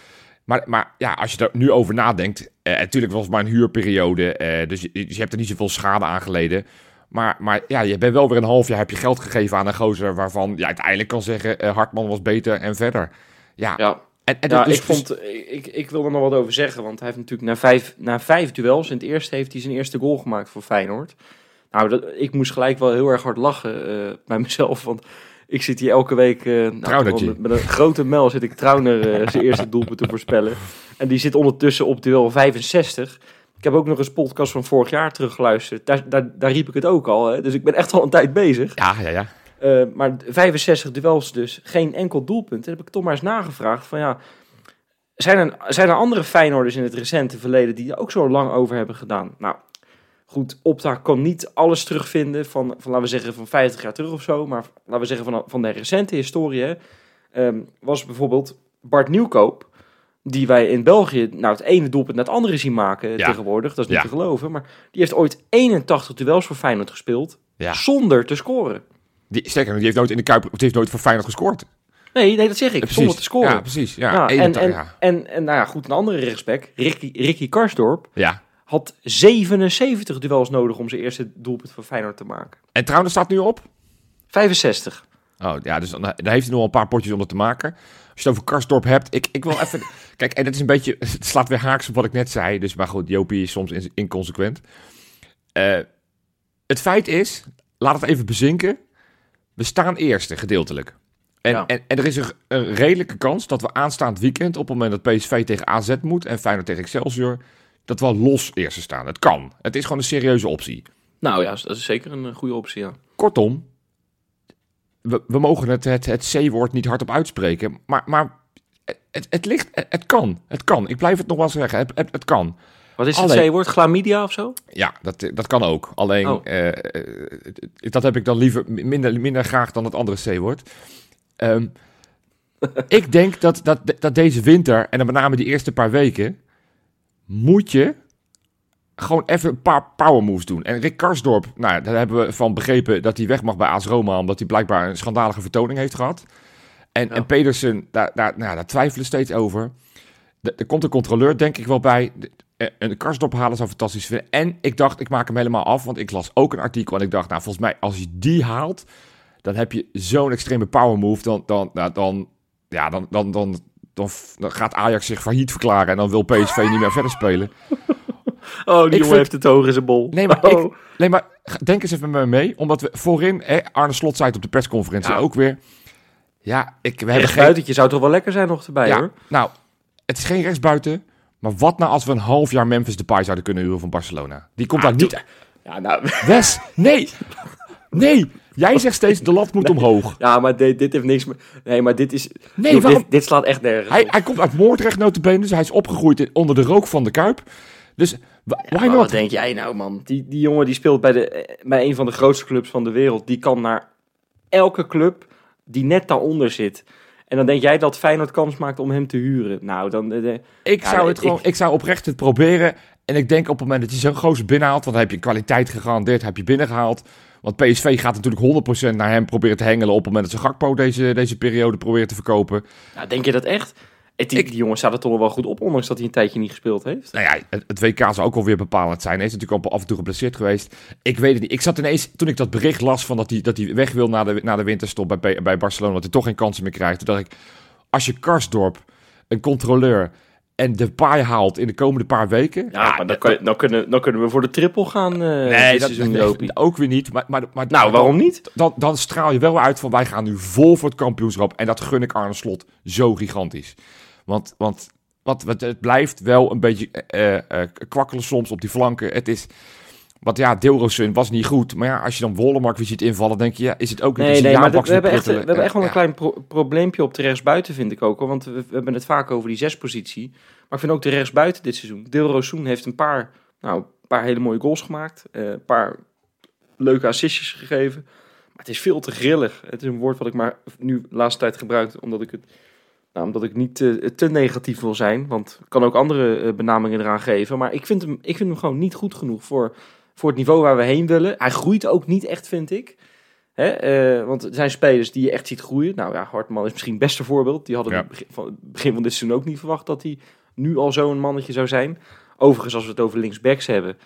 Maar, maar ja, als je daar nu over nadenkt, eh, natuurlijk was het maar een huurperiode, eh, dus je, je hebt er niet zoveel schade aan geleden. Maar, maar ja, je bent wel weer een half jaar heb je geld gegeven aan een gozer waarvan je uiteindelijk kan zeggen, eh, Hartman was beter en verder. Ja, Ja, en, en ja dus- ik, vond, ik, ik wil er nog wat over zeggen. Want hij heeft natuurlijk na vijf, na vijf duels... in het eerste heeft hij zijn eerste goal gemaakt voor Feyenoord. Nou, dat, ik moest gelijk wel heel erg hard lachen eh, bij mezelf. Want ik zit hier elke week nou, Traunertje. met, met een grote mel... zit ik Trauner eh, zijn eerste doelpunt te voorspellen. En die zit ondertussen op duel 65... Ik heb ook nog eens podcast van vorig jaar teruggeluisterd. Daar, daar, daar riep ik het ook al. Hè? Dus ik ben echt al een tijd bezig. ja, ja, ja. Eh, maar 65 duels dus, geen enkel doelpunt. Toen heb ik toch maar eens nagevraagd van ja... Zijn er, zijn er andere Feyenoorders in het recente verleden die er ook zo lang over hebben gedaan? Nou, goed, Opta kan niet alles terugvinden van, van laten we zeggen, van 50 jaar terug of zo. Maar laten we zeggen van, van de recente historie. hè. Ehm, was bijvoorbeeld Bart Nieuwkoop, die wij in België nou, het ene doelpunt naar het andere zien maken Ja. tegenwoordig. Dat is niet Ja. te geloven. Maar die heeft ooit 81 duels voor Feyenoord gespeeld, ja. zonder te scoren. Die, sterker die heeft nooit in de Kuip, die heeft nooit voor Feyenoord gescoord. Nee, nee, dat zeg ik. Zonder te scoren. Ja, precies. Ja, Ja, en, 81, en, en, en nou ja, goed, een andere rechtsback, Ricky, Ricky Karsdorp, ja. Had 77 duels nodig om zijn eerste doelpunt voor Feyenoord te maken. En trouwens staat nu op? 65. Oh ja, dus dan, dan heeft hij nog wel een paar potjes om dat te maken. Als je het over Karsdorp hebt, ik, ik wil even... Kijk, en dat is een beetje... Het slaat weer haaks op wat ik net zei. Dus, maar goed, Jopie is soms in- inconsequent. Eh, het feit is, laat het even bezinken. We staan eerste, gedeeltelijk. En, Ja. en, en er is een, een redelijke kans dat we aanstaand weekend... op het moment dat PSV tegen AZ moet en Feyenoord tegen Excelsior... dat we al los eerste staan. Het kan. Het is gewoon een serieuze optie. Nou ja, dat is zeker een eh, goede optie, ja. Kortom, we, we mogen het, het, het C-woord niet hardop uitspreken, maar, maar het, het ligt, het, kan, het kan. Ik blijf het nog wel zeggen, het, het, het kan. Wat is het C-woord? Glamidia of zo? Ja, dat, dat kan ook. Alleen, Oh. eh, eh, dat heb ik dan liever minder, minder graag dan het andere C-woord. Ehm, ik denk dat, dat, dat deze winter, en dan met name die eerste paar weken, moet je gewoon even een paar power moves doen. En Rick Karsdorp, nou, daar hebben we van begrepen dat hij weg mag bij AS Roma, omdat hij blijkbaar een schandalige vertoning heeft gehad. En, Ja. en Pedersen, daar, daar, nou, daar twijfelen steeds over. Er- Er komt een controleur, denk ik wel bij. De- Een Karsdorp halen zou fantastisch vinden. En ik dacht, ik maak hem helemaal af, want ik las ook een artikel en ik dacht, nou, volgens mij, als je die haalt, dan heb je zo'n extreme power move, dan, dan, nou, dan, ja, dan, dan, dan, dan, dan gaat Ajax zich failliet verklaren en dan wil PSV niet meer verder spelen. Oh, die Ik jongen vind- heeft het hoog in zijn bol. Nee, maar, Oh. ik, nee, maar denk eens even met me mee. Omdat we voorin, hè, Arne Slot zei het op de persconferentie Ja. ook weer. Ja, ik, we hebben geen... Zou toch wel lekker zijn nog erbij Ja, hoor. nou, het is geen rechtsbuiten. Maar wat nou als we een half jaar Memphis Depay zouden kunnen huren van Barcelona? Die komt Ah, daar niet... Ja, nou, Wes, nee! Nee! Jij zegt steeds, de lat moet omhoog. ja maar dit, dit heeft niks meer... Nee, maar dit is... Nee, dit, waarom? dit slaat echt nergens Hij, hij komt uit Moordrecht notabene, dus hij is opgegroeid in- onder de rook van de Kuip. Dus, Maar not? wat denk jij nou, man? Die, die jongen die speelt bij, de, eh, bij een van de grootste clubs van de wereld. Die kan naar elke club die net daaronder zit. En dan denk jij dat Feyenoord kans maakt om hem te huren. Nou, dan... eh, de- Ik Ja, zou ik- het gewoon, ik zou oprecht het proberen. En ik denk op het moment dat je zo'n gozer binnenhaalt, want dan heb je kwaliteit gegarandeerd, heb je binnengehaald. Want PSV gaat natuurlijk 100% naar hem proberen te hengelen op het moment dat ze Gakpo deze, deze periode proberen te verkopen. nou, denk je dat echt? Het, die, Ik- die jongen staat er toch wel goed op, ondanks dat hij een tijdje niet gespeeld heeft. Nou ja, het, het WK zou ook alweer bepalend zijn. Hij is natuurlijk al af en toe geblesseerd geweest. Ik weet het niet. Ik zat ineens, toen ik dat bericht las van dat hij, dat hij weg wil na de, na de winterstop bij, bij Barcelona, dat hij toch geen kansen meer krijgt. Toen dacht ik, als je Karsdorp, een controleur en de paai haalt in de komende paar weken. Ja, maar dan, dat- kan je- dan, kunnen, dan kunnen we voor de triple gaan eh Nee, dat, Jopie. ook weer niet. Maar, maar, maar, Nou, waarom niet? Dan, dan straal je wel uit van wij gaan nu vol voor het kampioenschap. En dat gun ik Arne Slot zo gigantisch. Want, want wat, wat, het blijft wel een beetje eh, kwakkelen soms op die flanken. Het is... Want ja, Deelrosun was niet goed. Maar ja, als je dan Wollemark weer ziet invallen, denk je, ja, is het ook niet Nee, een nee, maar dit- we, hebben echt, we hebben echt wel een klein pro- probleempje op de rechtsbuiten, vind ik ook. Hoor, want we, we hebben het vaak over die zespositie. Maar ik vind ook de rechtsbuiten dit seizoen. Dilrosun heeft een paar, nou, een paar hele mooie goals gemaakt. eh, een paar leuke assistjes gegeven. Maar het is veel te grillig. Het is een woord wat ik maar nu de laatste tijd gebruik, omdat ik het... Nou, omdat ik niet te, te negatief wil zijn, want ik kan ook andere eh, benamingen eraan geven. Maar ik vind, hem, ik vind hem gewoon niet goed genoeg voor, voor het niveau waar we heen willen. Hij groeit ook niet echt, vind ik. Hè? eh, want er zijn spelers die je echt ziet groeien. Nou ja, Hartman is misschien het beste voorbeeld. Die hadden Ja. het begin van, het begin van dit seizoen ook niet verwacht dat hij nu al zo'n mannetje zou zijn. Overigens, als we het over linksbacks hebben.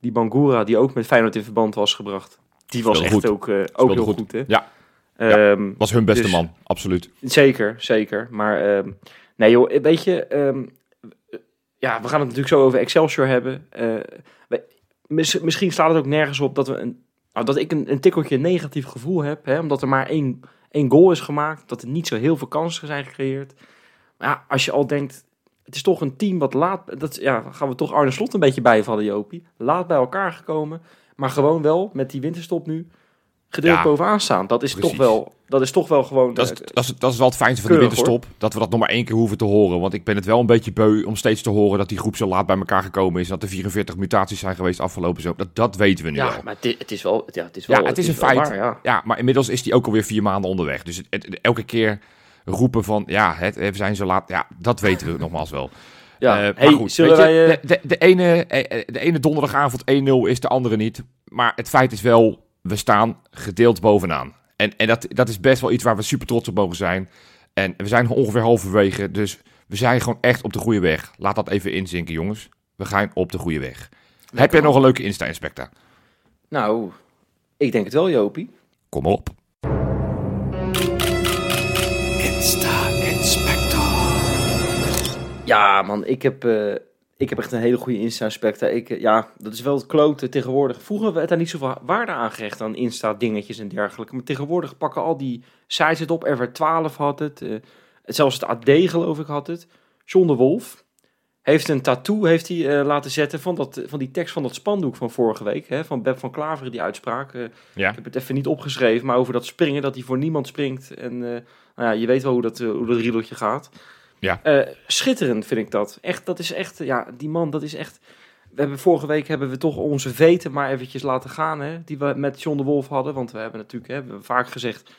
Die Bangura, die ook met Feyenoord in verband was gebracht. Die was Speelde echt goed. ook, eh, ook heel goed. goed. hè? Ja. Ehm, Was hun beste Dus- man, absoluut. Zeker, zeker. Maar ehm, nee joh, weet je, ehm, ja, we gaan het natuurlijk zo over Excelsior hebben. Eh, misschien slaat het ook nergens op dat we een, nou, dat ik een, een tikkeltje negatief gevoel heb, hè, omdat er maar één, één goal is gemaakt, dat er niet zo heel veel kansen zijn gecreëerd. Maar ja, als je al denkt, het is toch een team wat laat, dat, ja, gaan we toch Arne Slot een beetje bijvallen, Jopie. Laat bij elkaar gekomen, maar gewoon wel met die winterstop nu gedeeld Ja, bovenaan staan. Dat is, toch wel, dat is toch wel gewoon... Dat is, dat, is, dat is wel het fijnste van de winterstop. Dat we dat nog maar één keer hoeven te horen. Want ik ben het wel een beetje beu om steeds te horen dat die groep zo laat bij elkaar gekomen is. Dat er 44 mutaties zijn geweest afgelopen zo. Dat, dat weten we nu Ja, wel. maar het, het is wel... Ja, het is, Ja, wel, het is een feit. waar, ja. Ja, maar inmiddels is die ook alweer vier maanden onderweg. Dus het, elke keer roepen van, ja, het, we zijn zo laat. Ja, dat weten we nogmaals wel. Ja, Eh, hey, maar goed, zullen je, wij... eh, de, de, de ene, eh, de ene donderdagavond 1-0 is de andere niet. Maar het feit is wel, we staan gedeeld bovenaan. En, en dat, dat is best wel iets waar we super trots op mogen zijn. En we zijn ongeveer halverwege, dus we zijn gewoon echt op de goede weg. Laat dat even inzinken, jongens. We gaan op de goede weg. Heb jij nog een leuke Insta-inspector? Nou, ik denk het wel, Jopie. Kom op. Ja, man, ik heb, eh, ik heb echt een hele goede Insta-inspector. Ik, eh, ja, dat is wel het klote tegenwoordig. Vroeger werd daar niet zoveel waarde aan gehecht aan Insta-dingetjes en dergelijke. Maar tegenwoordig pakken al die sites het op. RV12 had het. eh, zelfs het AD, geloof ik, had het. John de Wolf heeft een tattoo heeft hij, eh, laten zetten van, dat, van die tekst van dat spandoek van vorige week. Hè, van Beb van Klaveren, die uitspraak. Ja. Ik heb het even niet opgeschreven, maar over dat springen, dat hij voor niemand springt. En nou ja, je weet wel hoe dat, hoe dat riedeltje gaat. Ja. Eh, schitterend vind ik dat. Echt, dat is echt, ja, die man, dat is echt... We hebben vorige week hebben we toch onze veten maar eventjes laten gaan, hè, die we met John de Wolf hadden. Want we hebben natuurlijk, hè, we hebben vaak gezegd, een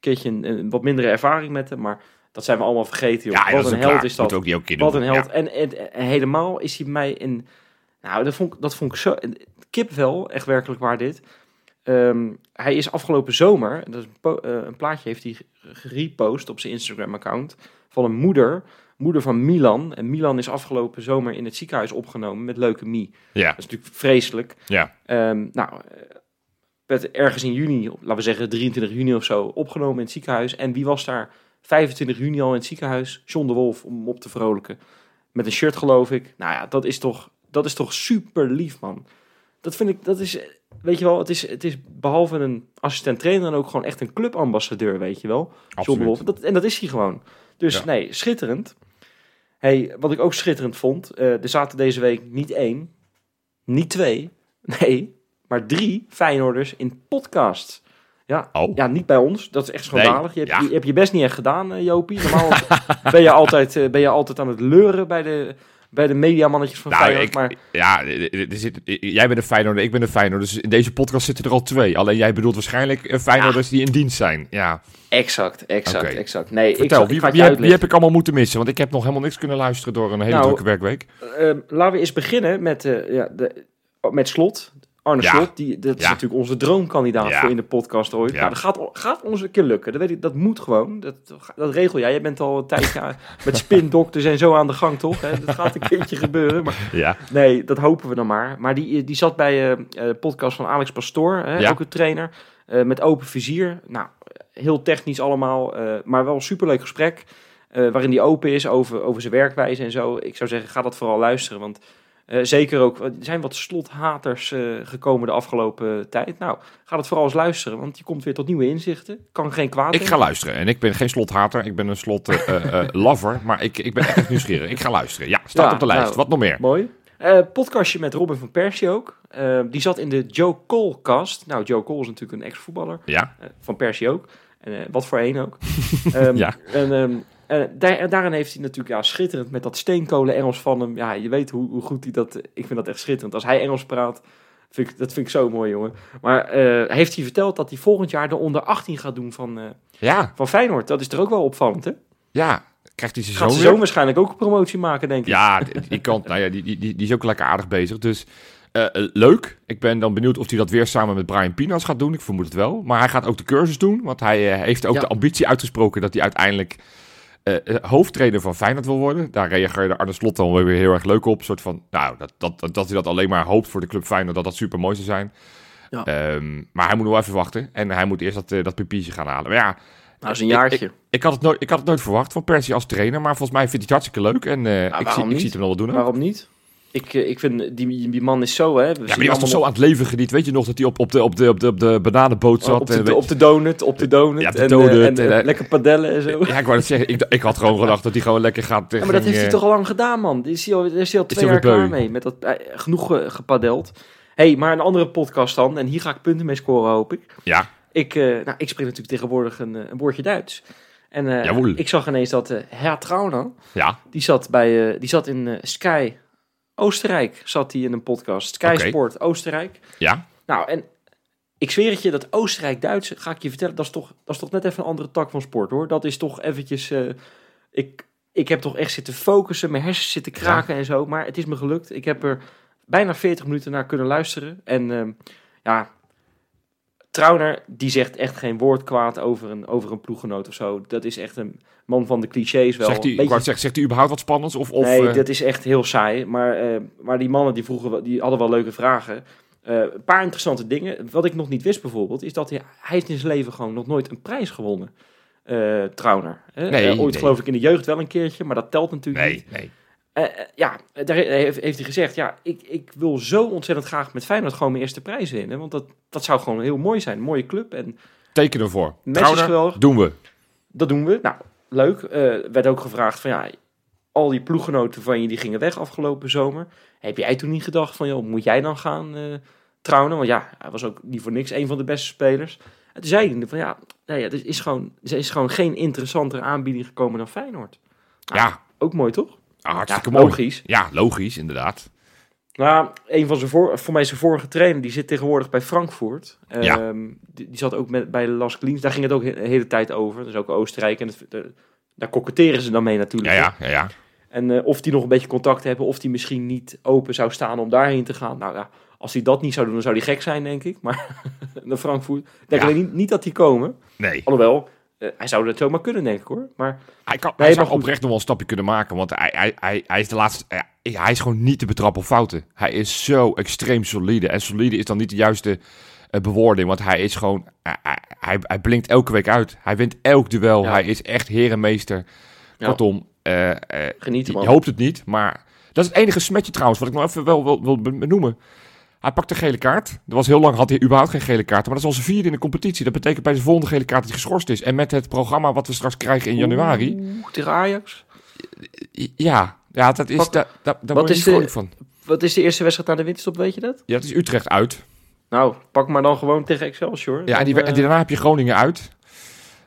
keertje een, een wat mindere ervaring met hem, maar dat zijn we allemaal vergeten, joh. Ja, Wat een held klaar. is dat. Moet ook niet elke keer Wat een held. Ja. En, en, en helemaal is hij mij in... Nou, dat vond, ik- dat vond ik zo... Kip wel, echt werkelijk waar dit. Ehm, hij is afgelopen zomer, dat is een, eh, een plaatje heeft hij gerepost op zijn Instagram-account, van een moeder, moeder van Milan. En Milan is afgelopen zomer in het ziekenhuis opgenomen met leukemie. Ja, Dat is natuurlijk vreselijk. ja. Ehm, nou, eh, werd ergens in juni, laten we zeggen 23 juni of zo, opgenomen in het ziekenhuis. En wie was daar 25 juni al in het ziekenhuis? John de Wolf, om hem op te vrolijken. Met een shirt, geloof ik. Nou ja, dat is toch, dat is toch super lief, man. dat vind ik, dat is, weet je wel, het is, het is behalve een assistent trainer dan ook gewoon echt een clubambassadeur, weet je wel. John de Wolf. Dat, en dat is hij gewoon. Dus Ja. nee, schitterend. Hey, wat ik ook schitterend vond, eh, er zaten deze week niet één, niet twee, nee, maar drie Feyenoorders in podcast. Ja, Oh. ja, niet bij ons. Dat is echt schandalig. Nee, je, hebt, ja. je hebt je best niet echt gedaan, eh, Jopie. Normaal ben, je altijd, eh, ben je altijd aan het leuren bij de, bij de mediamannetjes van Nou, Feyenoord. ik, maar ja, er zit, jij bent een Feyenoorder, ik ben een Feyenoorder. Dus in deze podcast zitten er al twee. Alleen jij bedoelt waarschijnlijk eh, Feyenoorders die in dienst zijn. Ja, exact, exact, exact. Nee, ik, vertel, ik wie, wie, heb, wie heb ik allemaal moeten missen? Want ik heb nog helemaal niks kunnen luisteren door een hele Nou, drukke werkweek. Ehm, laten we eens beginnen met, eh, ja, de, met Slot. Arne Ja. Slot, die, dat is Ja. natuurlijk onze droomkandidaat Ja. voor in de podcast ooit. Ja. Nou, dat gaat, gaat ons een keer lukken. Dat, weet ik, dat moet gewoon. Dat, dat regel jij. Jij bent al een tijdje met spindokters en zo aan de gang, toch? Hè? Dat gaat een keertje gebeuren. Maar Ja, nee, dat hopen we dan maar. Maar die, die zat bij de podcast van Alex Pastoor, hè, ook een trainer. eh, met open vizier. Nou, heel technisch allemaal, maar wel een superleuk gesprek. waarin hij open is over, over zijn werkwijze en zo. Ik zou zeggen, ga dat vooral luisteren. Want eh, zeker ook, er zijn wat slothaters eh, gekomen de afgelopen tijd. Nou, ga dat vooral eens luisteren, want je komt weer tot nieuwe inzichten. Kan geen kwaad ik in. ga luisteren. En ik ben geen slothater, ik ben een slot-lover. maar ik, ik ben echt nieuwsgierig. Ik ga luisteren. Ja, staat Ja, op de lijst. nou, Wat nog meer? Mooi. Eh, podcastje met Robin van Persie ook. Eh, die zat in de Joe Cole cast. Nou, Joe Cole is natuurlijk een ex-voetballer. Ja, Eh, van Persie ook. En eh, wat voor één ook. Ehm, Ja. En ehm, eh, daar, en daarin heeft hij natuurlijk ja, schitterend met dat steenkolen Engels van hem. Ja, je weet hoe, hoe goed hij dat... Ik vind dat echt schitterend. Als hij Engels praat, vind ik, dat vind ik zo mooi, jongen. Maar eh, heeft hij verteld dat hij volgend jaar de onder 18 gaat doen van, eh, ja, van Feyenoord. Dat is er ook wel opvallend, hè? ja. Krijgt hij zijn zoon zoon waarschijnlijk ook een promotie maken, denk ik. Ja, die kant, nou ja, die, die, die die is ook lekker aardig bezig. Dus eh, eh, leuk. Ik ben dan benieuwd of hij dat weer samen met Brian Pinas gaat doen. Ik vermoed het wel. Maar hij gaat ook de cursus doen. Want hij eh, heeft ook Ja. de ambitie uitgesproken dat hij uiteindelijk eh, eh, hoofdtrainer van Feyenoord wil worden. Daar reageerde Arne Slot dan weer heel erg leuk op. Een soort van, nou, dat, dat, dat, dat hij dat alleen maar hoopt voor de club Feyenoord. Dat dat super mooi zou zijn. Ja. Ehm, maar hij moet nog wel even wachten. En hij moet eerst dat, eh, dat papiertje gaan halen. Maar ja, Nou, dat is een Ik- jaartje. ik had, het nooit, ik had het nooit verwacht van Persie als trainer. Maar volgens mij vindt hij het hartstikke leuk. En eh, ik, zie, ik zie het hem nog wel doen. ook. Waarom niet? Ik, eh, ik vind, die, die man is zo, hè. We Ja, maar die was toch zo aan het leven geniet. Weet je nog dat hij op, op, de, op, de, op, de, op de bananenboot zat? op, en de, weet- op de donut, op de donut. Ja, op de en, donut eh, en, en, eh, eh, lekker padellen en zo. Ja, ik wou het zeggen. Ik, ik had gewoon gedacht dat hij gewoon lekker gaat... Ja, maar dat heeft hij toch al lang gedaan, man. Daar is hij al, is hij al twee jaar klaar mee. Met dat, eh, genoeg ge- gepadeld. hey, maar een andere podcast dan. En hier ga ik punten mee scoren, hoop ik. Ja, Ik, eh, nou, ik spreek natuurlijk tegenwoordig een, eh, een woordje Duits. En eh, ik zag ineens dat eh Herr Trauner, ja. die zat, bij, eh, die zat in eh, Sky Oostenrijk, zat hij in een podcast. Sky. Sport Oostenrijk. Ja, Nou, en ik zweer het je, dat Oostenrijk-Duits, ga ik je vertellen, dat is, toch, dat is toch net even een andere tak van sport, hoor. Dat is toch eventjes... eh, ik, ik heb toch echt zitten focussen, mijn hersens zitten kraken en zo. Maar het is me gelukt. Ik heb er bijna 40 minuten naar kunnen luisteren. En ehm, ja, Trauner, die zegt echt geen woord kwaad over een, over een ploeggenoot of zo. Dat is echt een man van de clichés wel. zegt hij, Beetje- zegt hij überhaupt wat spannends? Of, of, nee, eh, dat is echt heel saai. Maar, eh, maar die mannen die vroegen, die hadden wel leuke vragen. Eh, een paar interessante dingen. Wat ik nog niet wist bijvoorbeeld, is dat hij, hij heeft in zijn leven gewoon nog nooit een prijs gewonnen. Trauner. hè. Nee, ooit nee. geloof ik in de jeugd wel een keertje, maar dat telt natuurlijk niet. Nee, Eh, eh, ja, daar heeft, heeft hij gezegd, ja, ik, ik wil zo ontzettend graag met Feyenoord gewoon mijn eerste prijs winnen. Want dat, dat zou gewoon heel mooi zijn. Een mooie club en Teken ervoor. Geweldig. doen we. dat doen we. Nou, leuk. Eh, werd ook gevraagd van ja, al die ploeggenoten van je die gingen weg afgelopen zomer. Heb jij toen niet gedacht van joh, moet jij dan gaan eh trouwen? Want ja, hij was ook niet voor niks een van de beste spelers. En toen zei hij van ja, nou ja, er is gewoon, er is gewoon geen interessantere aanbieding gekomen dan Feyenoord. Ja, Ook mooi toch? Ah, hartstikke ja, mooi. logisch. Ja, logisch, inderdaad. Nou, een van zijn voor, voor mij zijn vorige trainer, die zit tegenwoordig bij Frankfurt. Ja. Ehm, die, die zat ook met, bij Las Kliens. Daar ging het ook de hele tijd over. Is ook Oostenrijk. En het, de- daar koketteren ze dan mee natuurlijk. Ja, ja, ja. ja. En eh, of die nog een beetje contact hebben, of die misschien niet open zou staan om daarheen te gaan. Nou ja, als hij dat niet zou doen, dan zou hij gek zijn, denk ik. Maar naar Frankfurt. Ik denk Ja. alleen niet, niet dat die komen. Nee. Alhoewel, hij zou dat zomaar kunnen, denk ik hoor. Maar Hij, kan, Nee, hij zou oprecht nog wel een stapje kunnen maken. Want hij, hij, hij, hij is de laatste. ja, hij is gewoon niet te betrappen op fouten. Hij is zo extreem solide. En solide is dan niet de juiste eh, bewoording. Want hij is gewoon. Hij, hij- hij, hij blinkt elke week uit. Hij wint elk duel. Ja. Hij is echt herenmeester. Ja. Kortom, eh, eh, geniet je hoopt het niet. Maar dat is het enige smetje trouwens. Wat ik nog even wel wil, wil benoemen. Hij pakt een gele kaart. Er was heel lang had hij überhaupt geen gele kaart. Maar dat is al zijn vierde in de competitie. Dat betekent bij zijn volgende gele kaart dat hij geschorst is. En met het programma wat we straks krijgen in januari. Oeh, tegen Ajax. Ja, ja dat is, da, da, daar word je niet de- van. Wat is de eerste wedstrijd na de winterstop, weet je dat? Ja, het is Utrecht uit. Nou, pak maar dan gewoon tegen Excelsior. Ja, en, die, en daarna heb je Groningen uit.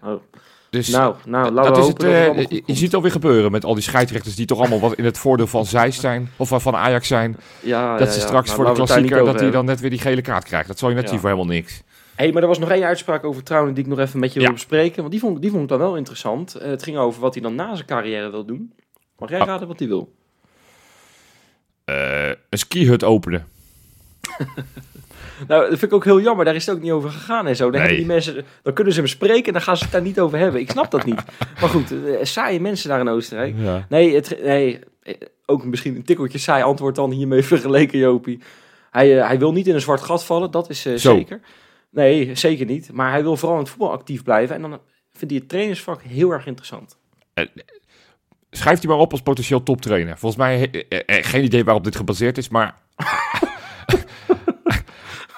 eh, oh. Dus Nou, nou, laten dat we is het, hopen dat het eh, je, goed je komt. ziet het alweer gebeuren met al die scheidsrechters die toch allemaal wat in het voordeel van Zeist zijn. Of van- Ajax zijn. Ja, dat ja, ze ja. straks Nou, voor de klassieker niet dat hij dan net weer die gele kaart krijgt. Dat zal je net Ja. zien voor helemaal niks. hey, maar er was nog één uitspraak over Trouwen die ik nog even met je Ja. wil bespreken. Want die vond, die vond ik dan wel interessant. Eh, het ging over wat hij dan na zijn carrière wil doen. Mag jij Ah. raden wat hij wil? Eh, een skihut openen. Nou, dat vind ik ook heel jammer. Daar is het ook niet over gegaan en zo. Dan, Nee. die mensen, dan kunnen ze hem spreken en dan gaan ze het daar niet over hebben. Ik snap dat niet. Maar goed, eh, saaie mensen daar in Oostenrijk. Ja. Nee, het, nee, eh, ook misschien een tikkeltje saai antwoord dan hiermee vergeleken, Jopie. Hij, eh, hij wil niet in een zwart gat vallen, dat is zeker. Nee, zeker niet. Maar hij wil vooral in het voetbal actief blijven. En dan vindt hij het trainersvak heel erg interessant. Schrijf die maar op als potentieel toptrainer. Volgens mij geen idee waarop dit gebaseerd is, maar...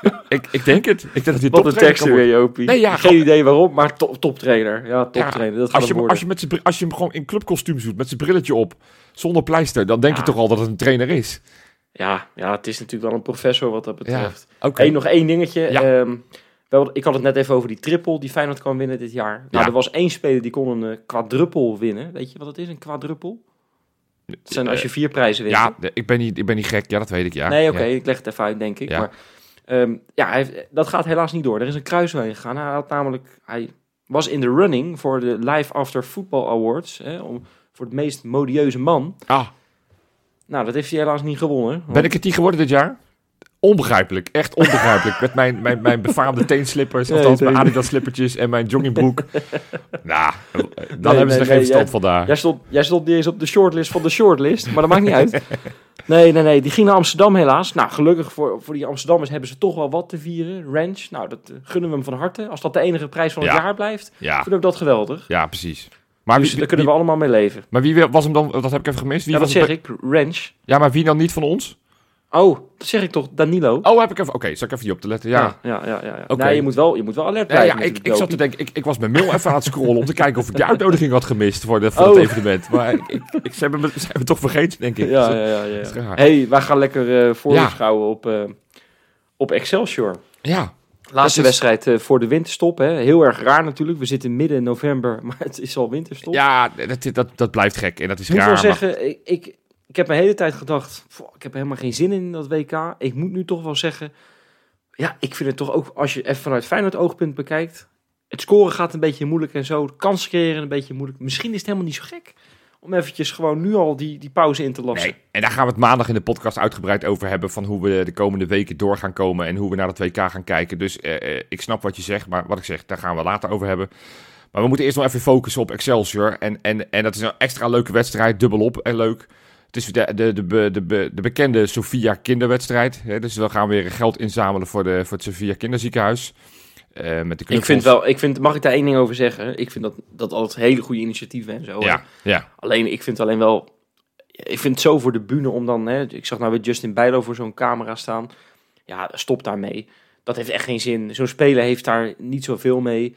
ik, ik denk het. Ik denk dat hij toptrainer weer, Jopie. Nee, ja, Geen idee waarom, maar top, toptrainer. Ja, toptrainer. dat als, het je, als, je met als je hem gewoon in clubkostuum zoekt, met zijn brilletje op, zonder pleister, dan denk je toch al dat het een trainer is. Ja, ja, het is natuurlijk wel een professor wat dat betreft. Hey, nog één dingetje. Ehm, wel, ik had het net even over die triple die Feyenoord kan winnen dit jaar. Nou, er was één speler die kon een eh, quadruppel winnen. Weet je wat het is, een quadruppel? Dat zijn als je vier prijzen wint. Ja, ik ben, niet, ik ben niet gek. Ja, dat weet ik, ja. nee, oké, ik leg het even uit, denk ik. Ja. Maar ehm, ja, hij dat gaat helaas niet door. Er is een kruisweg gegaan. Hij had namelijk, hij was in de running voor de Live After Football Awards. Hè, om, voor het meest modieuze man. Ah, Nou, dat heeft hij helaas niet gewonnen. ben ik het niet geworden dit jaar? Onbegrijpelijk, echt onbegrijpelijk. Met mijn, mijn, mijn befaamde teenslippers, Nee, althans mijn. Adidas slippertjes en mijn joggingbroek. nou, dan Nee, hebben ze er geen nee, verstand jij- van daar. Jij stond, jij stond niet eens op de shortlist van de shortlist, maar dat maakt niet uit. Nee, nee, nee. Die ging naar Amsterdam helaas. Nou, gelukkig voor, voor die Amsterdammers hebben ze toch wel wat te vieren. Ranch, nou, dat eh, gunnen we hem van harte. Als dat de enige prijs van het Ja. jaar blijft, Ja, vind ik dat geweldig. ja, precies. Maar dus wie, daar kunnen we allemaal mee leven. maar wie was hem dan, dat heb ik even gemist. Wie Ja, was zeg ik? Ranch. Ja, maar wie dan niet van ons? Oh, dat zeg ik toch, Danilo? Oh, heb ik even, oké, zal ik even niet op te letten. Ja, ja, ja. ja, ja. Oké. Nee, je moet wel, je moet wel alert Ja, blijven. ja ik, ik zat te denken, ik, ik was mijn mail even aan het scrollen om te kijken of ik die uitnodiging had gemist voor, de, voor Oh. het evenement. Maar ik, ik, ik, ze, hebben me, ze hebben toch vergeten, denk ik. Ja, Dus, ja, ja. ja. raar. hey, wij gaan lekker voorbeschouwen op, eh, op Excelsior. ja, Laatste is- wedstrijd eh, voor de winterstop. Hè. Heel erg raar natuurlijk. We zitten midden november, maar het is al winterstop. ja dat, dat, dat blijft gek en dat is ik moet raar. wel maar- zeggen, ik, ik, ik heb mijn hele tijd gedacht, "Pff, ik heb helemaal geen zin in dat WK. Ik moet nu toch wel zeggen, ja, ik vind het toch ook, als je even vanuit Feyenoord oogpunt bekijkt, het scoren gaat een beetje moeilijk en zo, kansen creëren een beetje moeilijk. Misschien is het helemaal niet zo gek om eventjes gewoon nu al die, die pauze in te lassen. Nee, en daar gaan we het maandag in de podcast uitgebreid over hebben. Van hoe we de komende weken door gaan komen. En hoe we naar het WK gaan kijken. Dus eh, eh, ik snap wat je zegt. Maar wat ik zeg, daar gaan we later over hebben. Maar we moeten eerst nog even focussen op Excelsior. En, en, en dat is een extra leuke wedstrijd. Dubbelop en leuk. Het is de, de, de, de, de, de bekende Sofia kinderwedstrijd. Hè? Dus we gaan weer geld inzamelen voor, de, voor het Sofia kinderziekenhuis. Eh, met de Ik vind wel, ik vind, mag ik daar één ding over zeggen? Ik vind dat, dat altijd hele goede initiatieven en zo. Ja, ja. Alleen, ik vind alleen wel... Ik vind het zo voor de bühne om dan... Hè, ik zag nou weer Justin Bijlo voor zo'n camera staan. Ja, stop daarmee. Dat heeft echt geen zin. Zo'n speler heeft daar niet zoveel mee.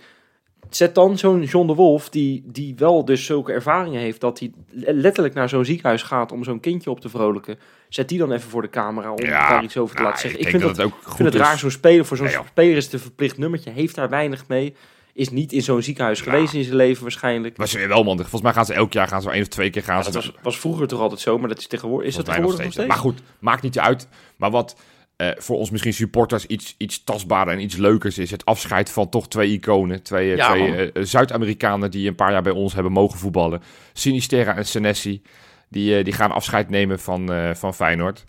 Zet dan zo'n John de Wolf, die, die wel dus zulke ervaringen heeft... dat hij letterlijk naar zo'n ziekenhuis gaat om zo'n kindje op te vrolijken. Zet die dan even voor de camera om Ja, daar iets over te Nou, laten zeggen. ik vind dat, dat, het ook goed vind het raar, zo'n speler... Voor zo'n speler is het een verplicht nummertje. Heeft daar weinig mee. Is niet in zo'n ziekenhuis Ja. geweest in zijn leven waarschijnlijk. Maar ze zijn wel mandig. Volgens mij gaan ze elk jaar gaan ze één of twee keer gaan Ja, ze dat was, was vroeger toch altijd zo, maar dat is tegenwoordig. Is dat Volgens mij tegenwoordig nog steeds? Maar goed, maakt niet uit. Maar wat eh, voor ons misschien supporters iets, iets tastbaarder en iets leukers is... het afscheid van toch twee iconen. Twee, Ja, twee eh, Zuid-Amerikanen die een paar jaar bij ons hebben mogen voetballen. Sinisterra en Senesi. Die, eh, die gaan afscheid nemen van, van Feyenoord.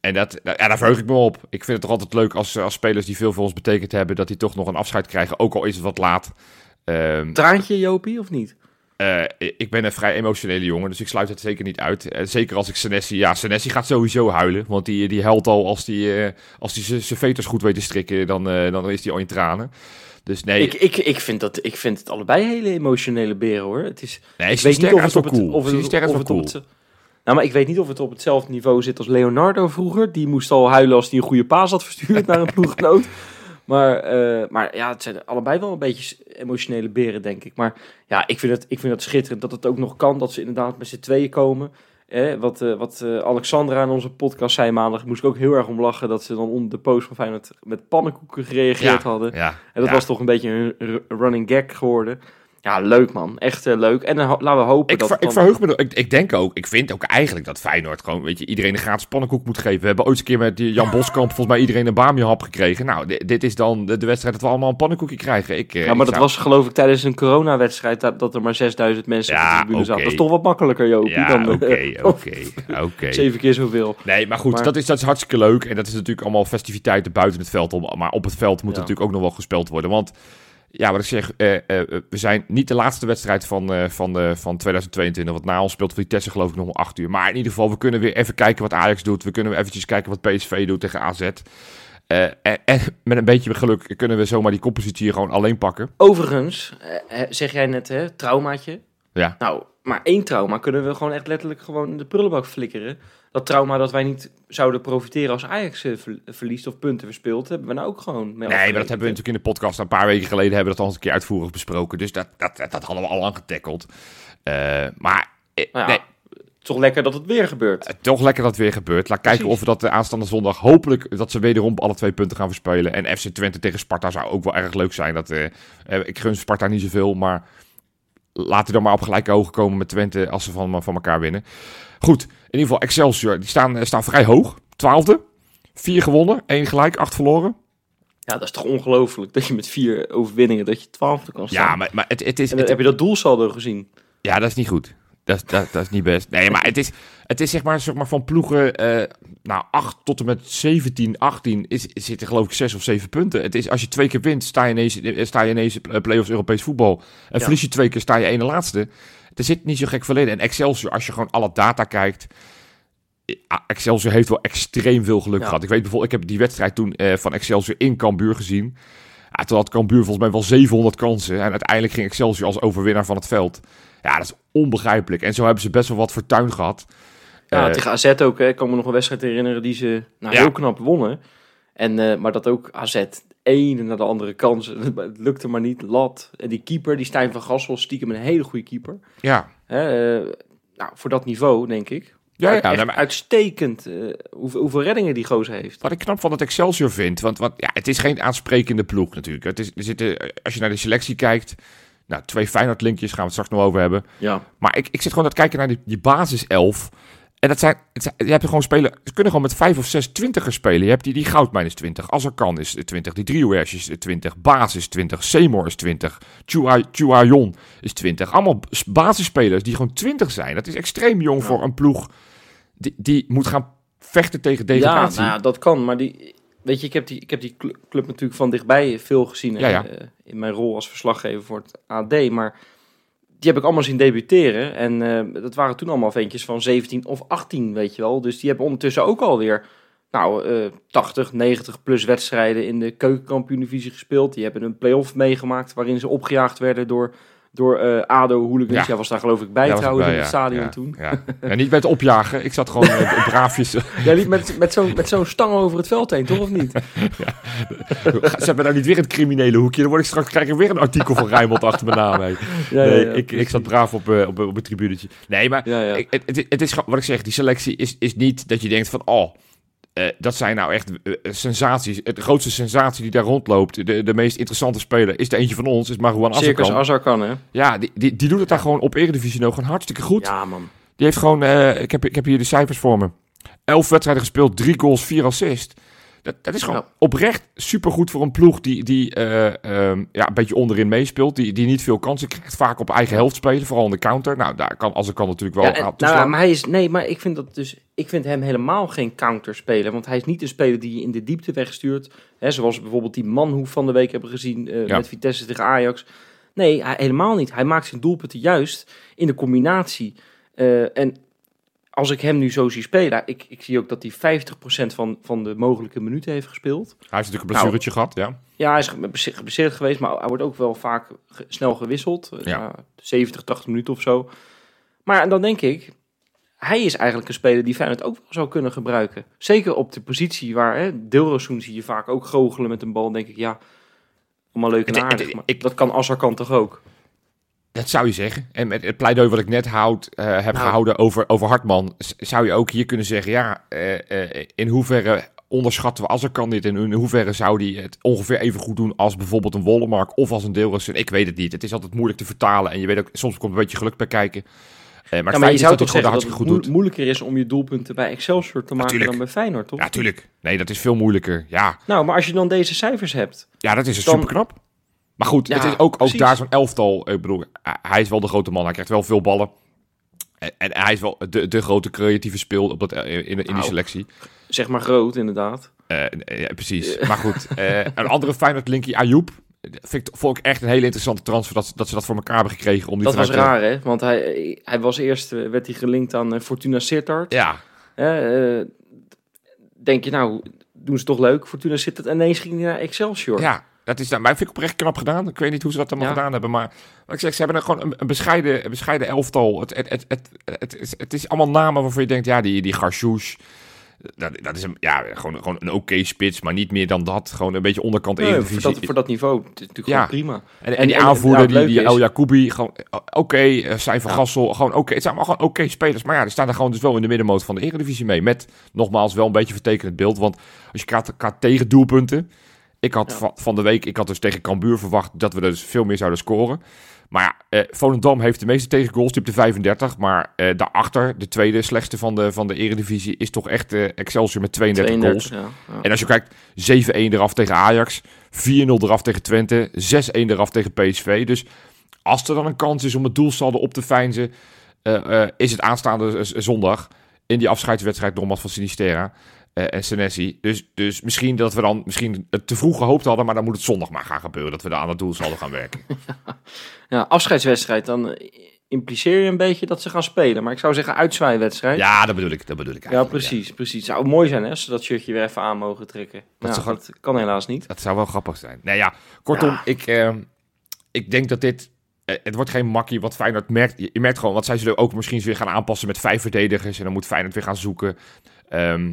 En dat, ja, daar verheug ik me op. Ik vind het toch altijd leuk als, als spelers die veel voor ons betekend hebben... dat die toch nog een afscheid krijgen, ook al is het wat laat. Ehm, Traantje, Jopie, of niet? Eh, ik ben een vrij emotionele jongen, dus ik sluit het zeker niet uit. Eh, zeker als ik Senesi... Ja, Senesi gaat sowieso huilen. Want die, die huilt al als die, eh, als die zijn veters goed weet te strikken. Dan, dan is hij al in tranen. Dus nee, Ik, ik, ik, vind dat, ik vind het allebei hele emotionele beren, hoor. Het is, nee ik weet niet of het op het... Of het, of cool. het- Nou, maar ik weet niet of het op hetzelfde niveau zit als Leonardo vroeger. Die moest al huilen als hij een goede paas had verstuurd naar een ploeggenoot. Maar, eh, maar ja, het zijn allebei wel een beetje emotionele beren, denk ik. Maar ja, ik vind het, ik vind het schitterend dat het ook nog kan dat ze inderdaad met z'n tweeën komen. Eh, wat uh, wat uh, Alexandra in onze podcast zei maandag, moest ik ook heel erg om lachen dat ze dan onder de post van Feyenoord met pannenkoeken gereageerd Ja, hadden. Ja, En dat ja. was toch een beetje een running gag geworden. Ja, leuk man. Echt eh, leuk. En dan ho- laten we hopen Ik, dat... ver- ik verheug me ik, ik denk ook, ik vind ook eigenlijk dat Feyenoord gewoon, weet je, iedereen een gratis pannenkoek moet geven. We hebben ooit eens een keer met Jan Boskamp volgens mij iedereen een bami-hap gekregen. Nou, di- dit is dan de, de wedstrijd dat we allemaal een pannenkoekje krijgen. Ik, eh, Ja, ik maar dat zou- was geloof ik tijdens een coronawedstrijd dat, dat er maar 6000 mensen op Ja, de tribune zaten. Dat is toch wat makkelijker, Jopie, Ja, dan oké, eh, oké, oké. zeven keer zoveel. Nee, maar goed, Maar- Dat, is, dat is hartstikke leuk. En dat is natuurlijk allemaal festiviteiten buiten het veld om. Maar op het veld moet Ja. natuurlijk ook nog wel gespeeld worden. Want ja, wat ik zeg, eh, eh, we zijn niet de laatste wedstrijd van, eh, van, van 2022. Want na ons speelt Vitesse geloof ik nog om 8 uur. Maar in ieder geval, we kunnen weer even kijken wat Ajax doet. We kunnen weer eventjes kijken wat PSV doet tegen AZ. Eh, en, en met een beetje geluk kunnen we zomaar die compositie hier gewoon alleen pakken. Overigens, eh, eh, zeg jij net, hè, traumaatje. Ja. Nou, maar één trauma kunnen we gewoon echt letterlijk gewoon in de prullenbak flikkeren. Dat trauma dat wij niet zouden profiteren als Ajax eh, ver- verliest of punten verspeelt, hebben we nou ook gewoon mee Nee, maar dat hebben we natuurlijk in de podcast een paar weken geleden hebben we dat al eens een keer uitvoerig besproken. Dus dat, dat, dat, dat hadden we al aangetackeld. Eh maar eh, Nou ja, nee, Toch lekker dat het weer gebeurt. Eh, Toch lekker dat het weer gebeurt. Laat kijken of we dat de aanstaande zondag hopelijk dat ze wederom alle twee punten gaan verspelen. En FC Twente tegen Sparta zou ook wel erg leuk zijn. Dat, eh, eh, ik gun Sparta niet zoveel, maar laten die dan maar op gelijke hoogte komen met Twente als ze van, van elkaar winnen. Goed, in ieder geval Excelsior, die staan, eh, staan vrij hoog. Twaalfde, vier gewonnen, één gelijk, acht verloren. Ja, dat is toch ongelooflijk dat je met vier overwinningen dat je twaalfde kan staan. Ja, maar, maar het, het is... en het- heb je dat doelsaldo gezien. Ja, dat is niet goed. Dat, is- dat, dat is niet best. Nee, maar het is, het is zeg, maar, zeg maar van ploegen, eh, nou 8 tot en met 17, 18 is, zitten geloof ik 6 of 7 punten. Het is, als je twee keer wint, sta je ineens, eh, sta je ineens play-offs Europees voetbal. En Ja. verlies je twee keer, sta je ene laatste. Er zit niet zo gek verleden. En Excelsior, als je gewoon alle data kijkt, eh, Excelsior heeft wel extreem veel geluk Ja. gehad. Ik weet bijvoorbeeld, ik heb die wedstrijd toen eh, van Excelsior in Cambuur gezien. Ja, toen had Cambuur volgens mij wel 700 kansen. En uiteindelijk ging Excelsior als overwinnaar van het veld. Ja, dat is onbegrijpelijk. En zo hebben ze best wel wat fortuin gehad. Ja, Eh, tegen AZ ook. Hè. Ik kan me nog een wedstrijd herinneren die ze nou, Ja. heel knap wonnen. En, maar dat ook AZ, ene naar de andere kans. Het lukte maar niet. Lat. En die keeper, die Stijn van Gassel, stiekem een hele goede keeper. ja. Hè, eh, nou, voor dat niveau, denk ik. Ja, ja, maar- uitstekend eh, hoeveel, hoeveel reddingen die gozer heeft. Wat ik knap van het Excelsior vind, want, want ja, het is geen aansprekende ploeg natuurlijk. Het is, er zitten, als je naar de selectie kijkt, nou, twee Feyenoord-linkjes gaan we het straks nog over hebben. Ja. Maar ik, ik zit gewoon te kijken naar die, die basiself. En dat zijn, je hebt gewoon spelen, ze kunnen gewoon met vijf of zes twintigers spelen. Je hebt die, die Goudmijn is 20, Azarkan is 20, die Driehoers is 20, Baas is 20, Seymour is 20, Chua- Chuayon is 20. Allemaal basisspelers die gewoon 20 zijn. Dat is extreem jong Ja. voor een ploeg die, die moet gaan vechten tegen Ja, degradatie. nou, ja, dat kan. Maar die, weet je, ik heb die, ik heb die cl- club natuurlijk van dichtbij veel gezien. Ja, ja. eh, in mijn rol als verslaggever voor het AD. Maar die heb ik allemaal zien debuteren. En eh, dat waren toen allemaal ventjes van 17 of 18, weet je wel. Dus die hebben ondertussen ook alweer nou, eh 80, 90 plus wedstrijden in de keukenkampioen-divisie gespeeld. Die hebben een play-off meegemaakt waarin ze opgejaagd werden door, door eh, ADO hooligans. Ja. Jij was daar geloof ik bij Ja, was trouwens in het stadion Ja, toen. Ja. Niet bij het opjagen. Ik zat gewoon eh, braafjes. Jij liep met, met zo'n met zo'n stang over het veld heen, toch of niet? Zet me nou niet weer in het criminele hoekje. Dan word ik straks krijg ik weer een artikel van Rijnmond achter mijn naam. nee, ik, ik zat braaf op, eh, op, op het tribunetje. Nee, maar ik- het, het, is wat ik zeg. Die selectie is, is niet dat je denkt van... Oh, eh, dat zijn nou echt eh, sensaties. De grootste sensatie die daar rondloopt. De, de meest interessante speler is er eentje van ons. Is Marouane Circus Azarkan. Azarkan, hè? Ja, die, die, die doet het daar gewoon op Eredivisie nog gewoon hartstikke goed. Ja, man. Die heeft gewoon, eh, ik, heb, ik heb hier de cijfers voor me. Elf wedstrijden gespeeld, drie goals, vier assists. Dat, dat is gewoon Ja. oprecht supergoed voor een ploeg die, die eh, ehm, ja, een beetje onderin meespeelt. Die, die niet veel kansen krijgt. Vaak op eigen helft spelen, vooral in de counter. Nou, daar kan, als ik kan natuurlijk wel Ja, en- nou, maar hij is, nee, maar ik vind dat dus, ik vind hem helemaal geen counterspeler, want hij is niet een speler die je in de diepte wegstuurt, hè, zoals bijvoorbeeld die Manhoef van de week hebben gezien eh, Ja. met Vitesse tegen Ajax. Nee, hij, helemaal niet. Hij maakt zijn doelpunten juist in de combinatie. Eh, en als ik hem nu zo zie spelen, ik, ik zie ook dat hij 50% van, van de mogelijke minuten heeft gespeeld. Hij heeft natuurlijk een blessuretje gehad, ja. Ja, hij is geblesse- geblesseerd geweest, maar hij wordt ook wel vaak ge- snel gewisseld. Eh, Ja. Ja. 70, 80 minuten of zo. Maar dan denk ik, hij is eigenlijk een speler die Feyenoord ook wel zou kunnen gebruiken. Zeker op de positie waar, hè, zie je vaak ook goochelen met een bal. denk ik, ja, allemaal leuk en aardig. Maar ik- dat kan Azarkan toch ook? Dat zou je zeggen. En met het pleidooi wat ik net houd, eh, heb Nou. gehouden over, over Hartman, zou je ook hier kunnen zeggen, ja, eh, eh, in hoeverre onderschatten we Azarkan dit en in hoeverre zou die het ongeveer even goed doen als bijvoorbeeld een Wollemark of als een Deelrussen? Ik weet het niet. Het is altijd moeilijk te vertalen en je weet ook, soms komt een beetje geluk bij kijken. Maar maar je zou toch zeggen dat het goed doet. moeilijker is om je doelpunten bij Excelsior te maken dan bij Feyenoord, toch? Ja, tuurlijk. Nee, dat is veel moeilijker. Ja, Nou, maar als je dan deze cijfers hebt, ja dat is Dan- super knap. Maar goed, Ja, het is ook, ook daar zo'n elftal. Ik bedoel, hij- is wel de grote man. Hij krijgt wel veel ballen. En, en hij is wel de, de grote creatieve speel op dat, eh, in, in die Nou. selectie. zeg maar groot inderdaad. Eh, eh, ja, precies. Maar goed, een andere Feyenoord linkie, Ayoub. Vind ik, vond ik echt een hele interessante transfer dat, dat ze dat voor elkaar hebben gekregen. Om die Dat was raar, hè? Want hij, hij was eerst, werd hij gelinkt aan Fortuna Sittard. Ja, denk je, nou, doen ze toch leuk, Fortuna Sittard. En ineens ging hij naar Excelsior. ja. Dat is, nou, maar vind ik oprecht knap gedaan. Ik weet niet hoe ze dat allemaal Ja. gedaan hebben. Maar wat ik zeg, ze hebben er gewoon een, een, bescheiden, een bescheiden elftal. Het, het, het, het, het, is, het is allemaal namen waarvan je denkt, ja, die, die Garchouche. Dat, dat is een, ja, gewoon, gewoon een oké spits, maar niet meer dan dat. Gewoon een beetje onderkant Nee, voor, dat, voor dat niveau, het is natuurlijk Ja. gewoon prima. En, en, En- die en- aanvoerder, die, die El Jacoubi, gewoon eh, oké. eh, Zijn van Ja. Gassel, gewoon oké. Het zijn allemaal gewoon oké spelers. Maar ja, die staan er gewoon dus wel in de middenmoot van de Eredivisie mee. Met, nogmaals, wel een beetje vertekend beeld. Want als je kijkt tegen doelpunten. Ik had Ja. van, van de week, ik had dus tegen Cambuur verwacht dat we dus veel meer zouden scoren. Maar ja, eh, Volendam heeft de meeste tegengoals, die op de 35. Maar eh, daarachter, de tweede slechtste van de, van de Eredivisie, is toch echt eh, Excelsior met 32, 32, goals. ja. En als je kijkt, 7-1 eraf tegen Ajax, 4-0 eraf tegen Twente, 6-1 eraf tegen PSV. Dus als er dan een kans is om het doelsaldo op te feinzen, eh, eh, is het aanstaande zondag in die afscheidswedstrijd nogmaals van Sinistera eh, en Senesi. Dus, dus misschien dat we dan misschien het te vroeg gehoopt hadden, maar dan moet het zondag maar gaan gebeuren dat we daar aan het doelsaldo gaan werken. Ja, afscheidswedstrijd, dan impliceer je een beetje dat ze gaan spelen. Maar ik zou zeggen uitzwaaiwedstrijd. Ja, dat bedoel ik, dat bedoel ik Ja, precies, precies. Het zou mooi zijn hè, als ze dat shirtje weer even aan mogen trekken. Dat dat kan helaas niet. Dat zou wel grappig zijn. Nou ja, kortom, Ja. Ik, eh, ik denk dat dit... eh, het wordt geen makkie, wat Feyenoord merkt. Je, je merkt gewoon, want zij zullen ook misschien weer gaan aanpassen met vijf verdedigers. En dan moet Feyenoord weer gaan zoeken. Ehm,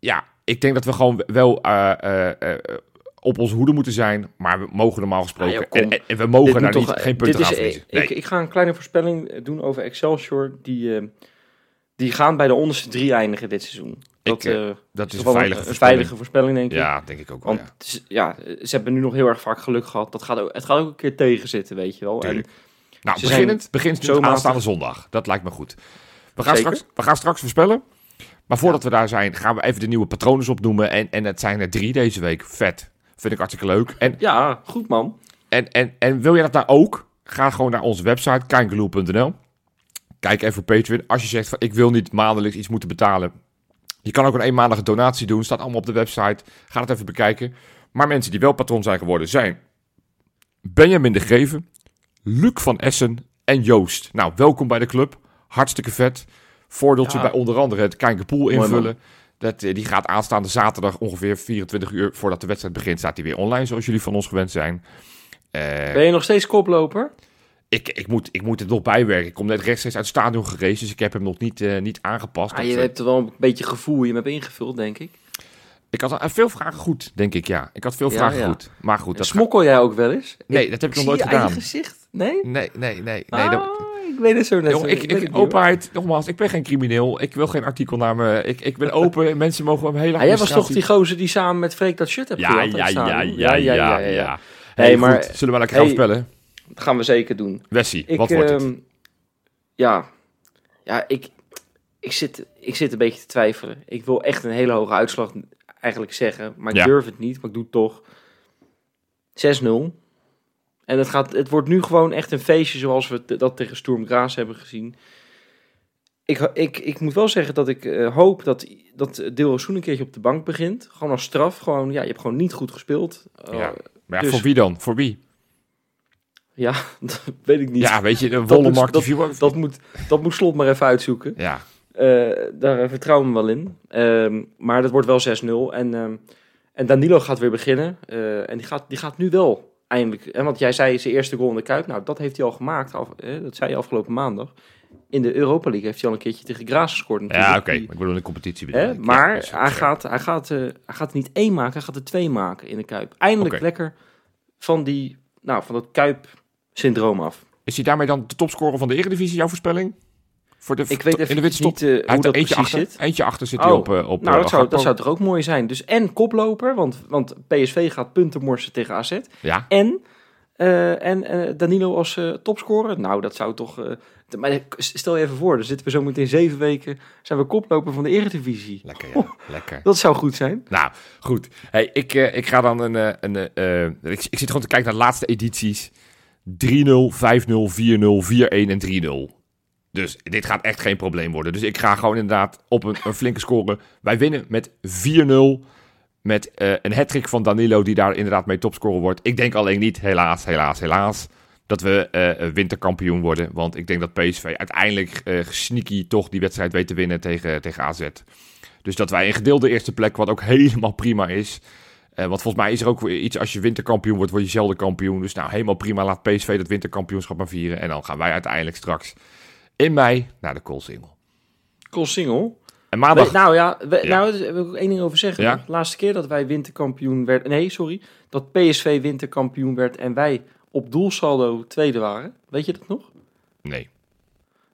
ja, ik denk dat we gewoon wel eh, eh, eh, op onze hoede moeten zijn. Maar we mogen normaal gesproken... Ah, kom. en, en- en we mogen daar niet, toch- geen dit punten is- aan verliezen. ik, ik ga een kleine voorspelling doen over Excelsior. Die, die gaan bij de onderste drie eindigen dit seizoen. Dat, Ik, dat is is een veilige een veilige voorspelling, denk ik. Ja, denk ik ook wel, Want ja. ze hebben nu nog heel erg vaak geluk gehad. Dat gaat ook, het gaat ook een keer tegenzitten, weet je wel. En. Nou, beginnend, begint zo aanstaande zondag. Dat lijkt me goed. We gaan, Zeker. straks, we gaan straks voorspellen. Maar voordat we daar zijn, gaan we even de nieuwe patronen opnoemen. En, en het zijn er drie deze week. Vet. Vind ik hartstikke leuk. En, ja, goed man. en, en, en wil je dat nou ook? Ga gewoon naar onze website, kijkeloel.nl. Kijk even op Patreon. Als je zegt van ik wil niet maandelijks iets moeten betalen. Je kan ook een eenmalige donatie doen. Staat allemaal op de website. Ga het even bekijken. Maar mensen die wel patroon zijn geworden zijn Benjamin de Greven, Luc van Essen en Joost. Nou, welkom bij de club. Hartstikke vet. Voordeeltje Ja. bij onder andere het man. invullen. Dat, eh, die gaat aanstaande zaterdag ongeveer 24 uur voordat de wedstrijd begint. Staat die weer online zoals jullie van ons gewend zijn. Eh, Ben je nog steeds koploper? ik, ik, moet, ik moet het nog bijwerken. Ik kom net rechtstreeks uit het stadion gereisd, dus ik heb hem nog niet, eh, niet aangepast. Ah, je hebt er wel een beetje gevoel je hem hebt ingevuld, denk ik. ik had veel vragen goed, denk ik, ja. Ik had veel Ja, vragen ja. goed. Maar goed, dat Smokkel jij ook wel eens? Nee, dat heb ik nog nooit gedaan. je gezicht? Nee? Nee, nee, nee. nee ah, dat, ik weet het zo net. Ik, ik, openheid, nogmaals, ik ben geen crimineel. Ik wil geen artikel naar me. Ik, ik ben open. Mensen mogen me hele Ah, jij was toch die gozer die samen met Freek dat shirt hebt Ja, ja, ja, ja, ja, ja. Hey, maar- zullen we lekker gaan spellen? Dat gaan we zeker doen. Wessie, wat wordt het? ehm, Ja, ja ik, ik, zit, ik zit een beetje te twijfelen. Ik wil echt een hele hoge uitslag eigenlijk zeggen, maar ik durf het niet, maar ik doe het toch. 6-0. En het, gaat, het wordt nu gewoon echt een feestje zoals we dat tegen Sturm Graz hebben gezien. Ik, ik, ik moet wel zeggen dat ik eh, hoop dat, dat Dilrosun een keertje op de bank begint. Gewoon als straf. Gewoon, ja, je hebt gewoon niet goed gespeeld. Eh, Ja. Maar ja, dus- voor wie dan? Voor wie? ja, dat weet ik niet. Ja, weet je, de moet- volle markt. dat- Dat, moet, dat moet Slot maar even uitzoeken. Ja, Eh, daar vertrouwen we wel in. Ehm, maar dat wordt wel 6-0. En, ehm, en Danilo gaat weer beginnen. Eh, en die gaat, die gaat nu wel eindelijk... En want jij zei zijn eerste goal in de Kuip. Nou, dat heeft hij al gemaakt. Af, hè, dat zei je afgelopen maandag. In de Europa League heeft hij al een keertje tegen Graas gescoord. Ja, natuurlijk. oké. Die- Ik bedoel, in de competitie Hè? Ja, maar hij, gaat, hij, gaat, eh, hij gaat er niet één maken, hij gaat er twee maken in de Kuip. Eindelijk Oké. lekker van, die, nou, van dat Kuip-syndroom af. Is hij daarmee dan de topscorer van de Eredivisie, jouw voorspelling? Voor de, Ik weet in de even winterstop? niet eh, hoe er dat eentje precies achter. zit. Eentje achter zit Oh, hij op, eh, op nou, eh, dat zou, dat zou toch ook mooi zijn. Dus en koploper, want, want PSV gaat punten morsen tegen AZ. Ja, En, en Danilo als topscorer. Nou, dat zou toch... maar stel je even voor, dan zitten we zo meteen zeven weken... zijn we koploper van de Eredivisie. lekker ja. Lekker. Dat zou goed zijn. Nou, goed. Hey, ik, ik ga dan een... een ik, ik zit gewoon te kijken naar de laatste edities. 3-0, 5-0, 4-0, 4-1 en 3-0. Dus dit gaat echt geen probleem worden. Dus ik ga gewoon inderdaad op een, een flinke score. Wij winnen met 4-0. Met eh, een hat van Danilo die daar inderdaad mee topscorer wordt. Ik denk alleen niet, helaas, helaas, helaas, dat we eh, winterkampioen worden. Want ik denk dat PSV uiteindelijk eh sneaky toch die wedstrijd weet te winnen tegen, tegen AZ. Dus dat wij een gedeelde eerste plek, wat ook helemaal prima is. Want volgens mij is er ook iets, als je winterkampioen wordt, word je zelden kampioen. Dus nou, helemaal prima, laat PSV dat winterkampioenschap maar vieren. En dan gaan wij uiteindelijk straks in mei naar de Koolsingel. Cool single. En maandag... We- nou ja, we, Ja. nou daar wil ik één ding over zeggen. Ja? De laatste keer dat wij winterkampioen werden... Nee, sorry. Dat PSV winterkampioen werd en wij op doelsaldo tweede waren. Weet je dat nog? Nee.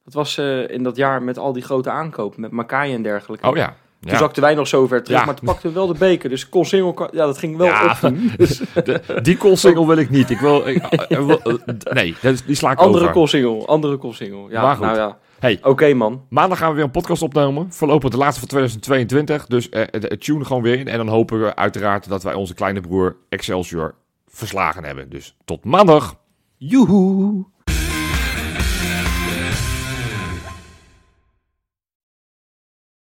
Dat was eh, in dat jaar met al die grote aankopen. Met Makai en dergelijke. Oh ja. Toen ja. zakten wij nog zo ver terug, Ja. maar toen pakten we wel de beker. Dus Consingel, kan- ja, dat ging wel Ja. op. Dus De- die Koolsingel wil ik niet. Ik wil... ik- eh, wil- eh, nee, die sla ik andere over. Consingel, andere Consingel. Ja, Maar goed. nou ja. Hey. Oké man. Maandag gaan we weer een podcast opnemen. Voorlopig de laatste van 2022. Dus eh, tune gewoon weer in. En dan hopen we uiteraard dat wij onze kleine broer Excelsior verslagen hebben. Dus tot maandag. Joehoe.